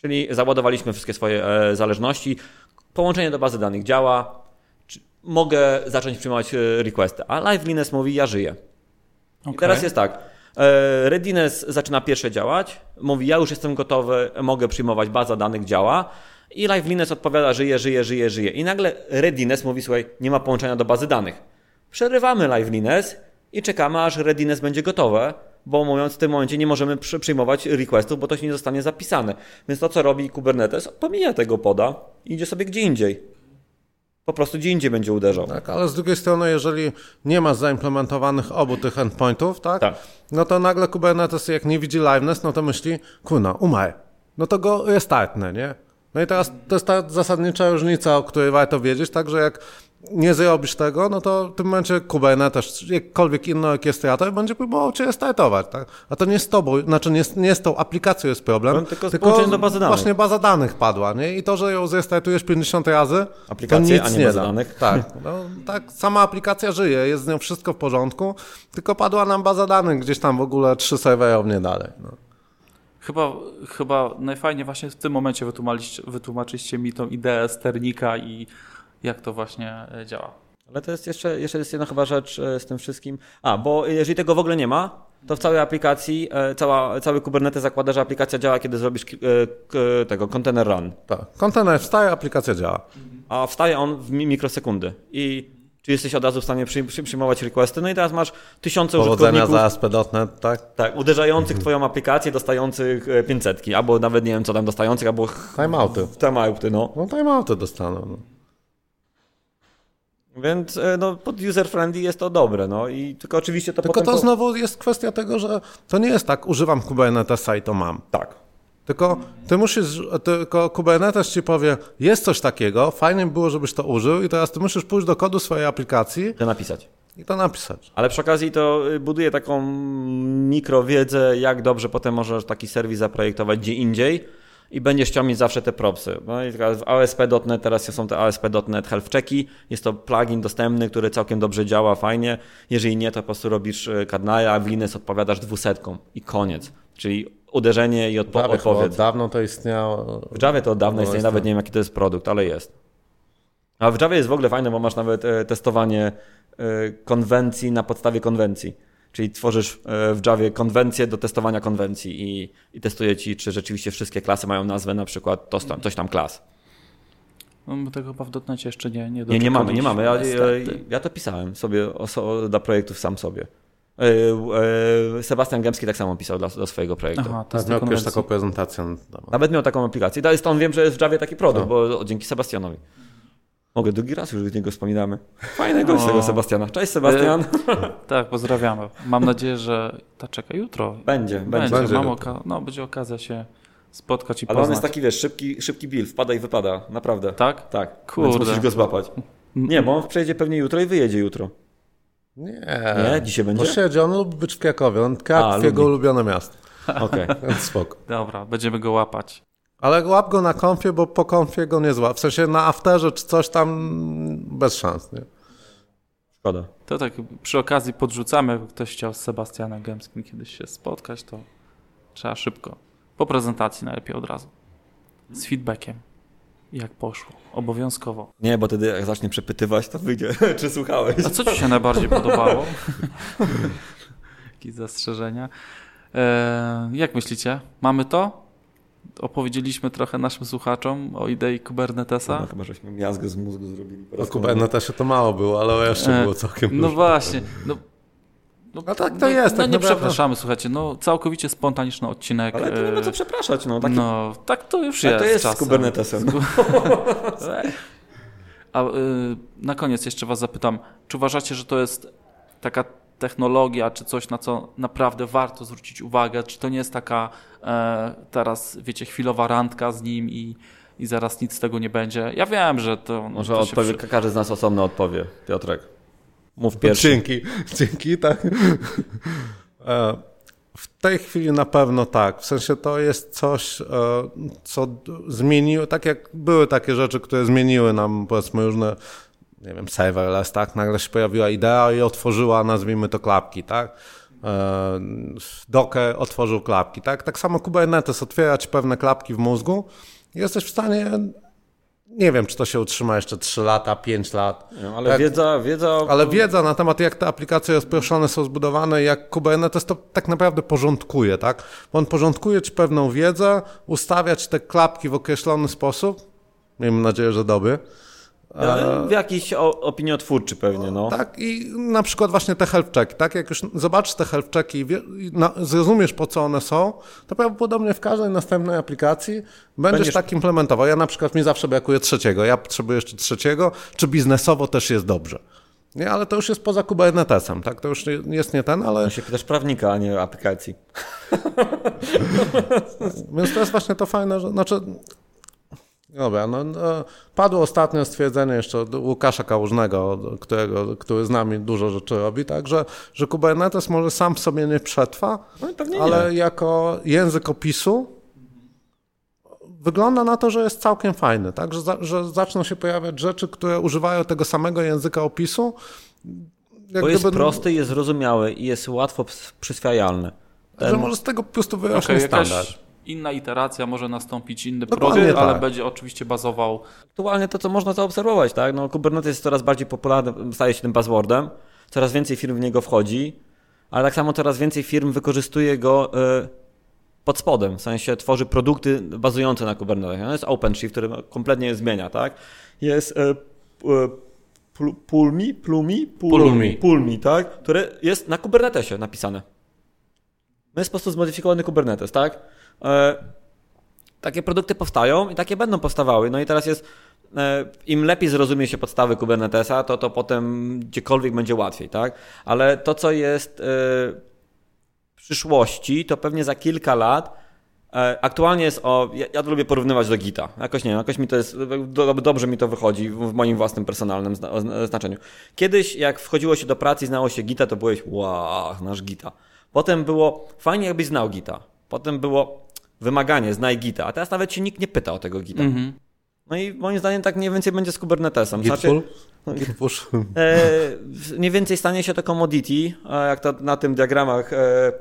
Czyli załadowaliśmy wszystkie swoje e, zależności, połączenie do bazy danych działa, mogę zacząć przyjmować e, requesty. A Liveliness mówi, ja żyję. I Okej. teraz jest tak. e, Readiness zaczyna pierwsze działać, mówi, ja już jestem gotowy, mogę przyjmować, baza danych działa. I Liveliness odpowiada, żyje, żyje, żyje, żyje. I nagle Readiness mówi, słuchaj, nie ma połączenia do bazy danych. Przerywamy Liveliness i czekamy, aż Readiness będzie gotowe, bo mówiąc w tym momencie nie możemy przy- przyjmować requestów, bo to się nie zostanie zapisane. Więc to, co robi Kubernetes, pomija tego poda i idzie sobie gdzie indziej. Po prostu gdzie indziej będzie uderzał. Tak, ale z drugiej strony, jeżeli nie masz zaimplementowanych obu tych endpointów, tak, Tak. no to nagle Kubernetes jak nie widzi liveness, no to myśli, kurna, umarł. No to go restartnę, nie? No i teraz to jest ta zasadnicza różnica, o której warto wiedzieć, tak, że jak nie zrobisz tego, no to w tym momencie Kubernetes, czy jakkolwiek inny orkiestrator będzie próbował cię restartować, tak? A to nie z tobą, znaczy nie z, nie z tą aplikacją jest problem, No, tylko z połączeniem do bazy danych. właśnie baza danych padła, nie? I to, że ją zrestartujesz 50 razy, Aplikację, to nic a nie bazę da. danych. Tak, no, tak, sama aplikacja żyje, jest z nią wszystko w porządku, tylko padła nam baza danych gdzieś tam w ogóle trzy serwerownie dalej. No. Chyba, chyba najfajniej właśnie w tym momencie wytłumaczyliście, wytłumaczyliście mi tą ideę sternika i jak to właśnie e, działa. Ale to jest jeszcze, jeszcze jest jedna chyba rzecz e, z tym wszystkim. A, bo jeżeli tego w ogóle nie ma, to w całej aplikacji, e, cała, cały Kubernetes zakłada, że aplikacja działa, kiedy zrobisz tego container run. Tak. Kontener wstaje, aplikacja działa. A wstaje on w mi- mikrosekundy. I czy jesteś od razu w stanie przy, przy, przyjmować requesty? No i teraz masz tysiące Powodzenia użytkowników za ASP.NET, tak? tak, uderzających twoją aplikację, dostających e, 500, albo nawet nie wiem co tam dostających, albo Timeouty. timeouty, no. No timeouty dostaną. No. Więc e, no, pod user-friendly jest to dobre, no i tylko oczywiście to Tylko potem... to znowu jest kwestia tego, że to nie jest tak, używam Kubernetesa i to mam. Tak. Tylko ty musisz, tylko Kubernetes ci powie, jest coś takiego, fajnie by było, żebyś to użył i teraz ty musisz pójść do kodu swojej aplikacji To napisać. i to napisać. Ale przy okazji to y, buduje taką mikrowiedzę, jak dobrze potem możesz taki serwis zaprojektować gdzie indziej i będziesz chciał mieć zawsze te propsy. No w ASP.NET teraz są te ASP.NET Health Checki, jest to plugin dostępny, który całkiem dobrze działa, fajnie. Jeżeli nie, to po prostu robisz Kardinala, a w Linux odpowiadasz dwusetką i koniec. Czyli uderzenie i odpo- odpowiedź. od dawno to istniało. W Javie to od dawna No, istnieje, nawet nie wiem jaki to jest produkt, ale jest. A w Javie jest w ogóle fajne, bo masz nawet e, testowanie e, konwencji na podstawie konwencji. Czyli tworzysz e, w Javie konwencję do testowania konwencji i, i testuje ci, czy rzeczywiście wszystkie klasy mają nazwę na przykład to, coś tam klas. No, my tego chyba w dotnecie jeszcze nie Nie, Nie, nie mamy, nie mamy. Ja, ja, niestety. ja to pisałem sobie oso, dla projektów sam sobie. E, e, Sebastian Gębski tak samo pisał dla, do swojego projektu. Aha, Tak, miał konwencji. kiedyś taką prezentację. Nawet miał taką aplikację. To jest on, wiem, że jest w Javie taki produkt, No. bo dzięki Sebastianowi. Mogę drugi raz już z niego wspominamy. Fajny gość O. tego Sebastiana. Cześć Sebastian. Tak, pozdrawiamy. Mam nadzieję, że ta czeka jutro. Będzie, będzie. Będzie, mam oka- no, będzie okazja się spotkać i Ale poznać. on jest taki, wiesz, szybki, szybki build, wpada i wypada, naprawdę. Tak? Tak, Kurde. więc musisz go złapać. Nie, bo on przyjedzie pewnie jutro i wyjedzie jutro. Nie. Nie? Dzisiaj będzie? Bo siedzi, on lubi być w Krakowie. On Kraków A, jego lubi. ulubione miasto. Okej. Więc spoko. Dobra, będziemy go łapać. Ale łap go na konfie, bo po konfie go nie złap. W sensie na afterze czy coś tam bez szans. Nie? Szkoda. To tak przy okazji podrzucamy, jakby ktoś chciał z Sebastianem Gębskim kiedyś się spotkać, to trzeba szybko. Po prezentacji najlepiej od razu. Z feedbackiem. Jak poszło. Obowiązkowo. Nie, bo wtedy jak zacznie przepytywać, to wyjdzie, czy słuchałeś. A co Ci się najbardziej podobało? Jakieś zastrzeżenia? E, jak myślicie? Mamy to? Opowiedzieliśmy trochę naszym słuchaczom o idei Kubernetesa. No, chyba, żeśmy miazgę z mózgu zrobili. po No Kubernetesie to mało było, ale jeszcze E, było całkiem No dużo. właśnie. No, No tak to jest, No tak nie przepraszamy, słuchajcie, no całkowicie spontaniczny odcinek. Ale to nie ma co e, przepraszać, no. Taki, No, tak to już jest. to jest z czasem. Kubernetesem. A y, na koniec jeszcze Was zapytam, czy uważacie, że to jest taka technologia, czy coś, na co naprawdę warto zwrócić uwagę? Czy to nie jest taka e, teraz, wiecie, chwilowa randka z nim i, i zaraz nic z tego nie będzie? Ja wiem, że to. no, Może to odpowie, przy- każdy z nas osobno odpowie. Piotrek. Mów pierwszy. Dzięki, dzięki, tak. E, W tej chwili na pewno tak. W sensie to jest coś, e, co zmieniło, tak jak były takie rzeczy, które zmieniły nam powiedzmy różne, nie wiem, serverless, tak? Nagle się pojawiła idea i otworzyła, nazwijmy to klapki, tak? E, Docker otworzył klapki, tak? Tak samo Kubernetes otwiera ci pewne klapki w mózgu i jesteś w stanie, nie wiem, czy to się utrzyma jeszcze 3 lata, 5 lat. Ale Tak. wiedza, wiedza... Ale wiedza na temat, jak te aplikacje rozproszone są zbudowane, jak Kubernetes to tak naprawdę porządkuje, tak? Bo on porządkuje ci pewną wiedzę, ustawia ci te klapki w określony sposób. Miejmy nadzieję, że dobry. Ale w jakiś opiniotwórczy pewnie, no. Tak, i na przykład właśnie te checki, tak? Jak już zobaczysz te health checki i, zrozumiesz, po co one są, to prawdopodobnie w każdej następnej aplikacji będziesz, Będziesz- tak implementował. Ja na przykład mi zawsze brakuje trzeciego, ja potrzebuję jeszcze trzeciego, czy biznesowo też jest dobrze. Nie, ale to już jest poza Kubernetesem, tak? To już jest nie ten, ale To się pytasz prawnika, a nie aplikacji. Więc to jest właśnie to fajne, że znaczy. Dobra, no, no, padło ostatnio stwierdzenie jeszcze od Łukasza Kałużnego, którego, który z nami dużo rzeczy robi, tak, że, że Kubernetes może sam w sobie nie przetrwa, No ale nie. jako język opisu wygląda na to, że jest całkiem fajny, tak, że, że zaczną się pojawiać rzeczy, które używają tego samego języka opisu. Jak Bo jest gdyby- prosty, jest zrozumiały i jest łatwo przyswajalny. Że może z tego po prostu wyrośnie Okej, standard. jakaś inna iteracja, może nastąpić inny Dokładnie produkt, ale tak. będzie oczywiście bazował. Aktualnie to, co można zaobserwować, tak? No, Kubernetes jest coraz bardziej popularny, staje się tym buzzwordem, coraz więcej firm w niego wchodzi. ale tak samo coraz więcej firm wykorzystuje go e, pod spodem, w sensie tworzy produkty bazujące na Kubernetesie. No jest OpenShift, który kompletnie zmienia, tak? Jest e, Pulmi, Plumi, Pulmi. Pulmi, tak? Które jest na Kubernetesie napisane. No jest po prostu zmodyfikowany Kubernetes, tak? Takie produkty powstają i takie będą powstawały. No i teraz jest, e, im lepiej zrozumie się podstawy Kubernetesa, to, to potem gdziekolwiek będzie łatwiej, tak? Ale to, co jest e, w przyszłości, to pewnie za kilka lat e, Aktualnie jest o. Ja, ja to lubię porównywać do Gita. Jakoś nie jakoś mi to jest. Do, dobrze mi to wychodzi w moim własnym personalnym znaczeniu. Kiedyś, jak wchodziło się do pracy i znało się Gita, to byłeś, wow, nasz Gita. Potem było fajnie, jakbyś znał Gita. Potem było wymaganie, znaj Gita, a teraz nawet się nikt nie pyta o tego Gita. Mm -hmm. No i moim zdaniem tak mniej więcej będzie z Kubernetesem. Git znaczy, Git push. E, mniej więcej stanie się to commodity, jak to na tym diagramach e,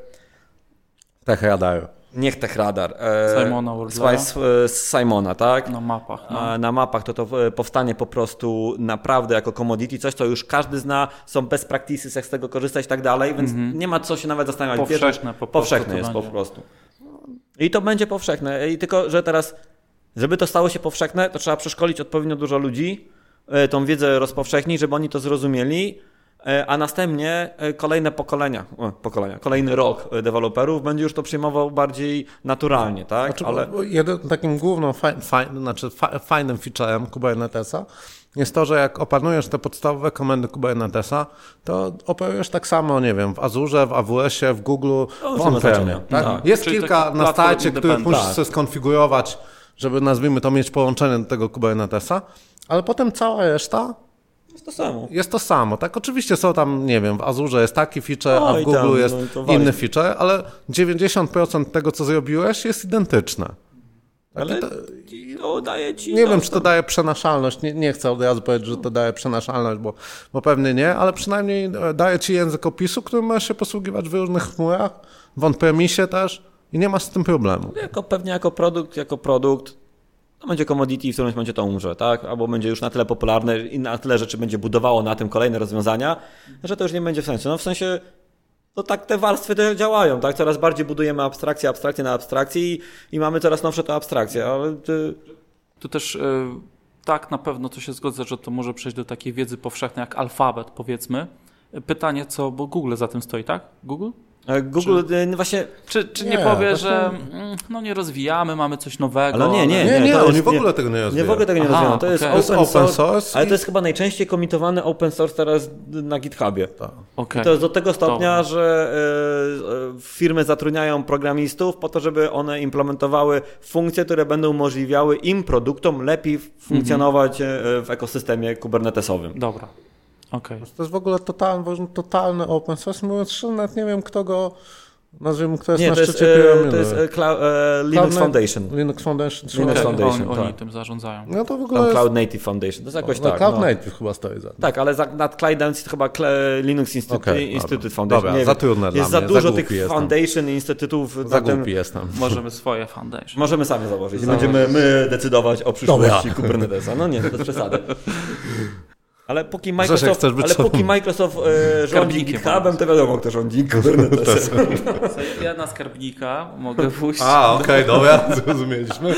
Tech Radar. Niech Tech Radar. E, Simona z, e, z Simona, tak? Na mapach. No. Na mapach to to e, powstanie po prostu naprawdę jako commodity, coś co już każdy zna, są best practices, jak z tego korzystać i tak dalej, więc mm -hmm. nie ma co się nawet zastanawiać. Powszechne po Powszechne jest będzie. po prostu. I to będzie powszechne. I tylko, że teraz, żeby to stało się powszechne, to trzeba przeszkolić odpowiednio dużo ludzi, e, tą wiedzę rozpowszechnić, żeby oni to zrozumieli, e, a następnie e, kolejne pokolenia, pokolenia, kolejny rok deweloperów będzie już to przyjmował bardziej naturalnie, tak? Znaczy, Ale... Jeden, takim główną, faj, faj, znaczy fajnym featurem Kubernetesa jest to, że jak opanujesz te podstawowe komendy Kubernetesa, to operujesz tak samo, nie wiem, w Azure, w AWS-ie, w Google, no, w on tak? tak? Jest Czyli kilka na starcie, których musisz tak. sobie skonfigurować, żeby nazwijmy to mieć połączenie do tego Kubernetesa, ale potem cała reszta jest to samo. Jest to samo, tak? Oczywiście są tam, nie wiem, w Azure jest taki feature, a w Google tam, jest no, inny feature, ale 90% tego, co zrobiłeś, jest identyczne. Ale to, to daje ci. Nie wiem, czy to daje przenaszalność. Nie, nie chcę od razu powiedzieć, że to daje przenaszalność, bo, bo pewnie nie, ale przynajmniej e, daje ci język opisu, którym możesz się posługiwać w różnych chmurach, w on-premisie też i nie masz z tym problemu. Jako, pewnie jako produkt, jako produkt to będzie commodity i w którymś momencie to umrze, tak? Albo będzie już na tyle popularne i na tyle rzeczy będzie budowało na tym kolejne rozwiązania, że to już nie będzie w sensie. No w sensie to tak te warstwy te działają, tak? Coraz bardziej budujemy abstrakcję, abstrakcję na abstrakcji i, i mamy coraz nowsze to abstrakcje, ale... Ty... Tu też y, tak na pewno to się zgodzę, że to może przejść do takiej wiedzy powszechnej jak alfabet, powiedzmy. Pytanie, co, bo Google za tym stoi, tak? Google? Google czy, y, właśnie. Czy, czy nie, nie powie, że mm, no nie rozwijamy, mamy coś nowego? Ale nie, nie, nie, nie, nie oni w ogóle tego nie rozwijają. Nie w ogóle tego nie rozwijają. To, okay. jest, open, source, source, ale to jest chyba najczęściej komitowany open source teraz na GitHubie. Tak. Okay. to jest do tego stopnia, że y, firmy zatrudniają programistów po to, żeby one implementowały funkcje, które będą umożliwiały im produktom lepiej funkcjonować mhm. w ekosystemie kubernetesowym. Dobra. Okay. To jest w ogóle totalny, totalny open source, mówiąc szczerze, nawet nie wiem, kto go Nazwijmy, kto jest nie, na to szczycie piramidy. To jest Cloud, e, Linux Cloud Foundation. Linux Foundation. Linux okay. Foundation, Oni, tak. oni tym zarządzają. No to w ogóle jest... Cloud Native Foundation, to jest jakoś no, tak. Cloud no. Native chyba stoi za Tak, ale za, nad Cloudem jest chyba Linux Institute, okay, Institute Foundation. Dobra, nie za trudne Jest za dużo tych jestem. foundation instytutów. Za głupi jestem. Możemy swoje foundation. Możemy sami założyć. Będziemy my decydować o przyszłości Kubernetesa. No nie, to jest przesady. Ale póki Microsoft, ale póki Microsoft e, rządzi GitHubem, to wiadomo, kto rządzi Kubernetesem. Ja na skarbnika mogę pójść. A, okej, okay, dobra, zrozumieliśmy.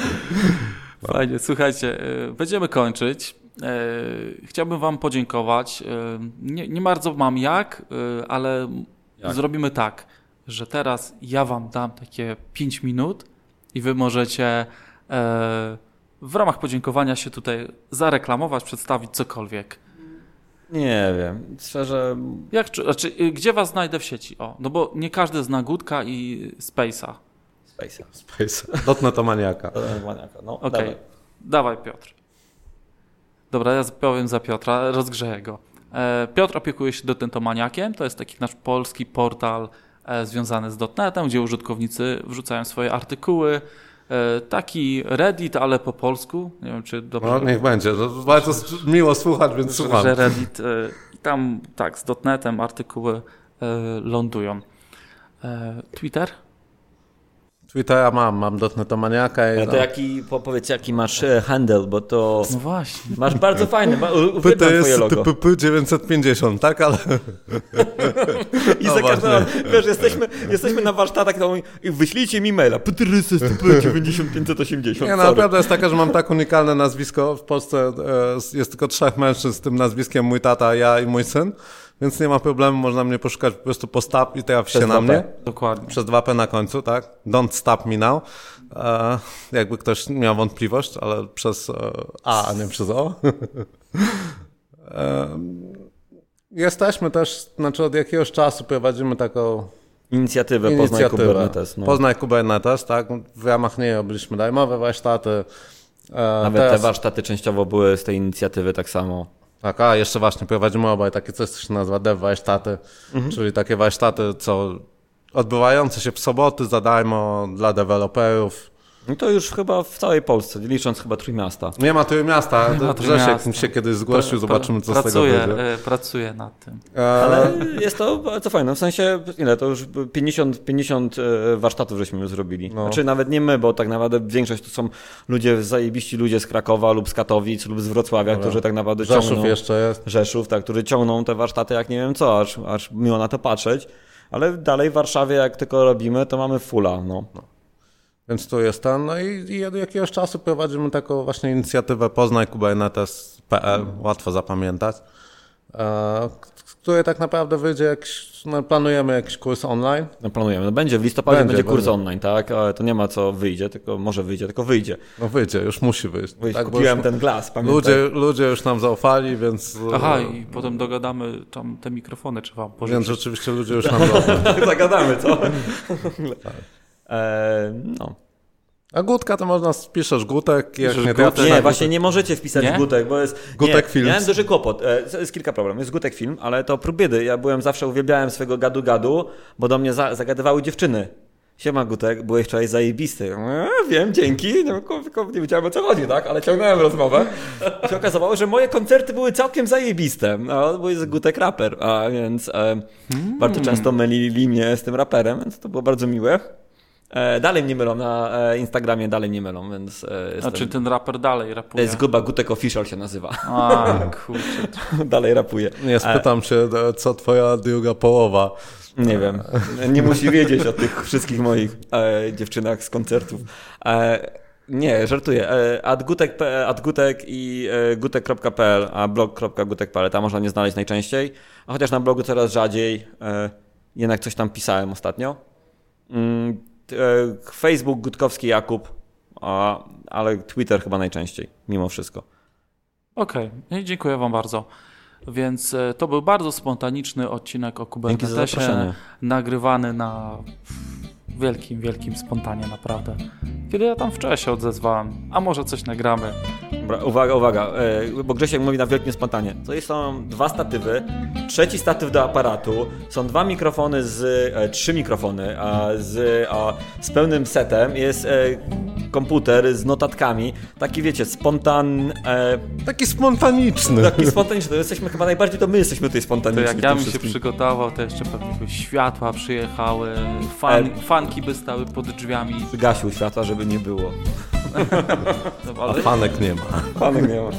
Fajnie, słuchajcie, e, będziemy kończyć. E, chciałbym Wam podziękować. E, nie, nie bardzo mam jak, ale jak? zrobimy tak, że teraz ja Wam dam takie 5 minut i Wy możecie w ramach podziękowania się tutaj zareklamować, przedstawić cokolwiek? Nie wiem, szczerze. Jak, znaczy, y, gdzie was znajdę w sieci? O, no bo nie każdy zna Gutka i Space'a. Space'a. Space'a. Dotnet to maniaka. maniaka, no. Okej, okay. dawaj. dawaj Piotr. Dobra, ja powiem za Piotra, rozgrzeję go. E, Piotr opiekuje się Dotentomaniakiem, to jest taki nasz polski portal e, związany z dotnetem, gdzie użytkownicy wrzucają swoje artykuły, taki Reddit, ale po polsku. Nie wiem, czy dobrze. No, niech będzie. To bardzo miło słuchać, więc słucham. Że Reddit, e, tam tak, z dotnetem artykuły e, lądują. Twitter? Twittera mam, mam dotnetomaniaka i Ale no. to jaki, po, powiedz jaki masz e, handle, bo to No właśnie. masz bardzo fajny, P uwielbiam to twoje jest logo. TPP 950, tak? Ale I No za każdym wiesz, jesteśmy, jesteśmy na warsztatach to i wyślijcie mi maila. Ptrysy, 9580. nie, no, prawda jest taka, że mam tak unikalne nazwisko. W Polsce e, jest tylko trzech mężczyzn z tym nazwiskiem, mój tata, ja i mój syn, więc nie ma problemu, można mnie poszukać po prostu po stop i trafi się na mnie. Dokładnie. Przez 2P na końcu, tak? Don't stop me now. E, jakby ktoś miał wątpliwość, ale przez e, A, a nie przez O. e, jesteśmy też, znaczy od jakiegoś czasu prowadzimy taką Inicjatywę Poznaj inicjatywę. Kubernetes. No. Poznaj Kubernetes, tak? W ramach niej robiliśmy darmowe warsztaty. E, Nawet teraz, te warsztaty częściowo były z tej inicjatywy tak samo. Tak, a jeszcze właśnie prowadzimy obaj takie coś, co się nazywa dev warsztaty, Mhm. czyli takie warsztaty, co odbywające się w soboty za darmo dla deweloperów. No to już chyba w całej Polsce, licząc chyba Trójmiasta. Nie ma miasta, Nie ma Grzesiek Trójmiasta. mi się kiedyś zgłosił, Pra- zobaczymy co z tego pracuję, będzie. e, Pracuję nad tym. E, Ale jest to bardzo fajne. W sensie, ile to już 50, 50 e, warsztatów żeśmy już zrobili. No. Znaczy nawet nie my, bo tak naprawdę większość to są ludzie, zajebiści ludzie z Krakowa lub z Katowic lub z Wrocławia, którzy tak naprawdę Rzeszów ciągną. jeszcze jest. Rzeszów, tak, którzy ciągną te warsztaty jak nie wiem co, aż, aż miło na to patrzeć. Ale dalej w Warszawie, jak tylko robimy, to mamy fulla. No. Więc tu jest ten. No i, i od jakiegoś czasu prowadzimy taką właśnie inicjatywę Poznaj Kubernetes.pl, łatwo zapamiętać, e, z której tak naprawdę wyjdzie jakiś, no, planujemy jakiś kurs online. No planujemy. No będzie w listopadzie będzie, Będzie, kurs będzie. online, tak? Ale to nie ma co wyjdzie, tylko może wyjdzie, tylko wyjdzie. No wyjdzie, już musi wyjść. Wyjść. Tak, Kupiłem już ten glas, pamiętaj. ludzie, ludzie już nam zaufali, więc, Aha, i potem dogadamy tam te mikrofony, czy wam więc pożyczyć. rzeczywiście ludzie już nam zaufali. Zagadamy, co? E, no. A Gutka to można, spiszesz Gutek, jak Piszesz nie Gutek. Nie, na właśnie nie możecie wpisać Nie? Gutek, bo jest... Gutek nie, Films. Miałem duży kłopot. E, Jest kilka problemów. Jest Gutek Film, ale to prób biedy. Ja byłem zawsze, uwielbiałem swojego gadu-gadu, bo do mnie za, zagadywały dziewczyny. Siema Gutek, byłeś wczoraj zajebisty. E, wiem, dzięki. No, nie wiedziałem o co chodzi, tak? Ale ciągnąłem rozmowę. I się okazało, że moje koncerty były całkiem zajebiste. No, bo jest Gutek raper, a więc e, bardzo często mylili mnie z tym raperem, więc to było bardzo miłe. E, dalej mnie mylą na e, Instagramie, dalej mnie mylą, więc e, jestem... Znaczy ten raper dalej To rapuje. jest Guba Gutek Official się nazywa. A, kurczę. Dalej rapuje. Nie, spytam się, e, co twoja druga połowa. Nie wiem. Nie musi wiedzieć o tych wszystkich moich e, dziewczynach z koncertów. E, nie, żartuję. Adgutek, adgutek i gutek.pl, a blog.gutek.pl, tam można mnie znaleźć najczęściej. A chociaż na blogu coraz rzadziej, jednak coś tam pisałem ostatnio. E, Facebook Gutkowski Jakub, a, ale Twitter chyba najczęściej, mimo wszystko. Okej, okay. dziękuję wam bardzo. Więc e, to był bardzo spontaniczny odcinek o Kubernetesie, nagrywany na wielkim, wielkim spontanie naprawdę. Kiedy ja tam wczoraj się odezwałem, a może coś nagramy. Dobra, uwaga, uwaga, e, bo Grzesiek mówi na wielkim spontanie. To są dwa statywy, trzeci statyw do aparatu, są dwa mikrofony z, e, trzy mikrofony, a z, a, z pełnym setem, jest e, komputer z notatkami, taki wiecie, spontan, e, Taki spontaniczny. taki spontaniczny, to jesteśmy chyba najbardziej, to my jesteśmy tutaj To spontaniczni. jak w ja bym się przygotował, to jeszcze pewnie światła przyjechały, fan, E- fanki by stały pod drzwiami. Gasił światła, żeby nie było. A fanek nie ma. Panek nie ma.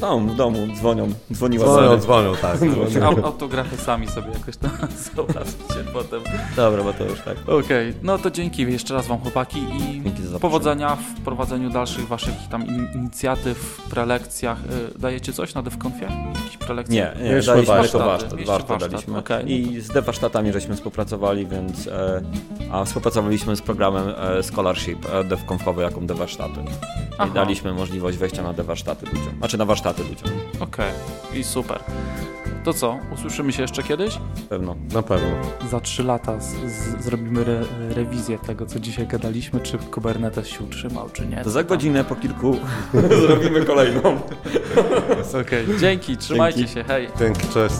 Tam w domu dzwonią, dzwoniła Dzwonią, Sary. dzwonią, tak. au- autografy sami sobie jakoś tam zobaczcie potem. Dobra, bo to już tak. Okej, no to dzięki jeszcze raz wam chłopaki i powodzenia w prowadzeniu dalszych waszych tam in, inicjatyw, prelekcjach. Y, Dajecie coś na DevConfie? Jakieś prelekcje? Nie, nie, Mieliśmy daliśmy warsztat. warsztat, warsztat warsztat, daliśmy. okej. I z warsztatami żeśmy współpracowali, więc e, a współpracowaliśmy z programem e, Scholarship e, DevConfowy jako DevWarsztaty. I Aha. daliśmy możliwość wejścia na DevWarsztaty ludziom, znaczy na warsztaty ludziom, Okej, i super. To co, usłyszymy się jeszcze kiedyś? pewno. Na pewno. Za trzy lata z, z, zrobimy re, rewizję tego, co dzisiaj gadaliśmy, czy Kubernetes się utrzymał, czy nie. To za godzinę po kilku zrobimy kolejną. Okej, dzięki, trzymajcie Dzięki. się, hej. Dzięki, cześć.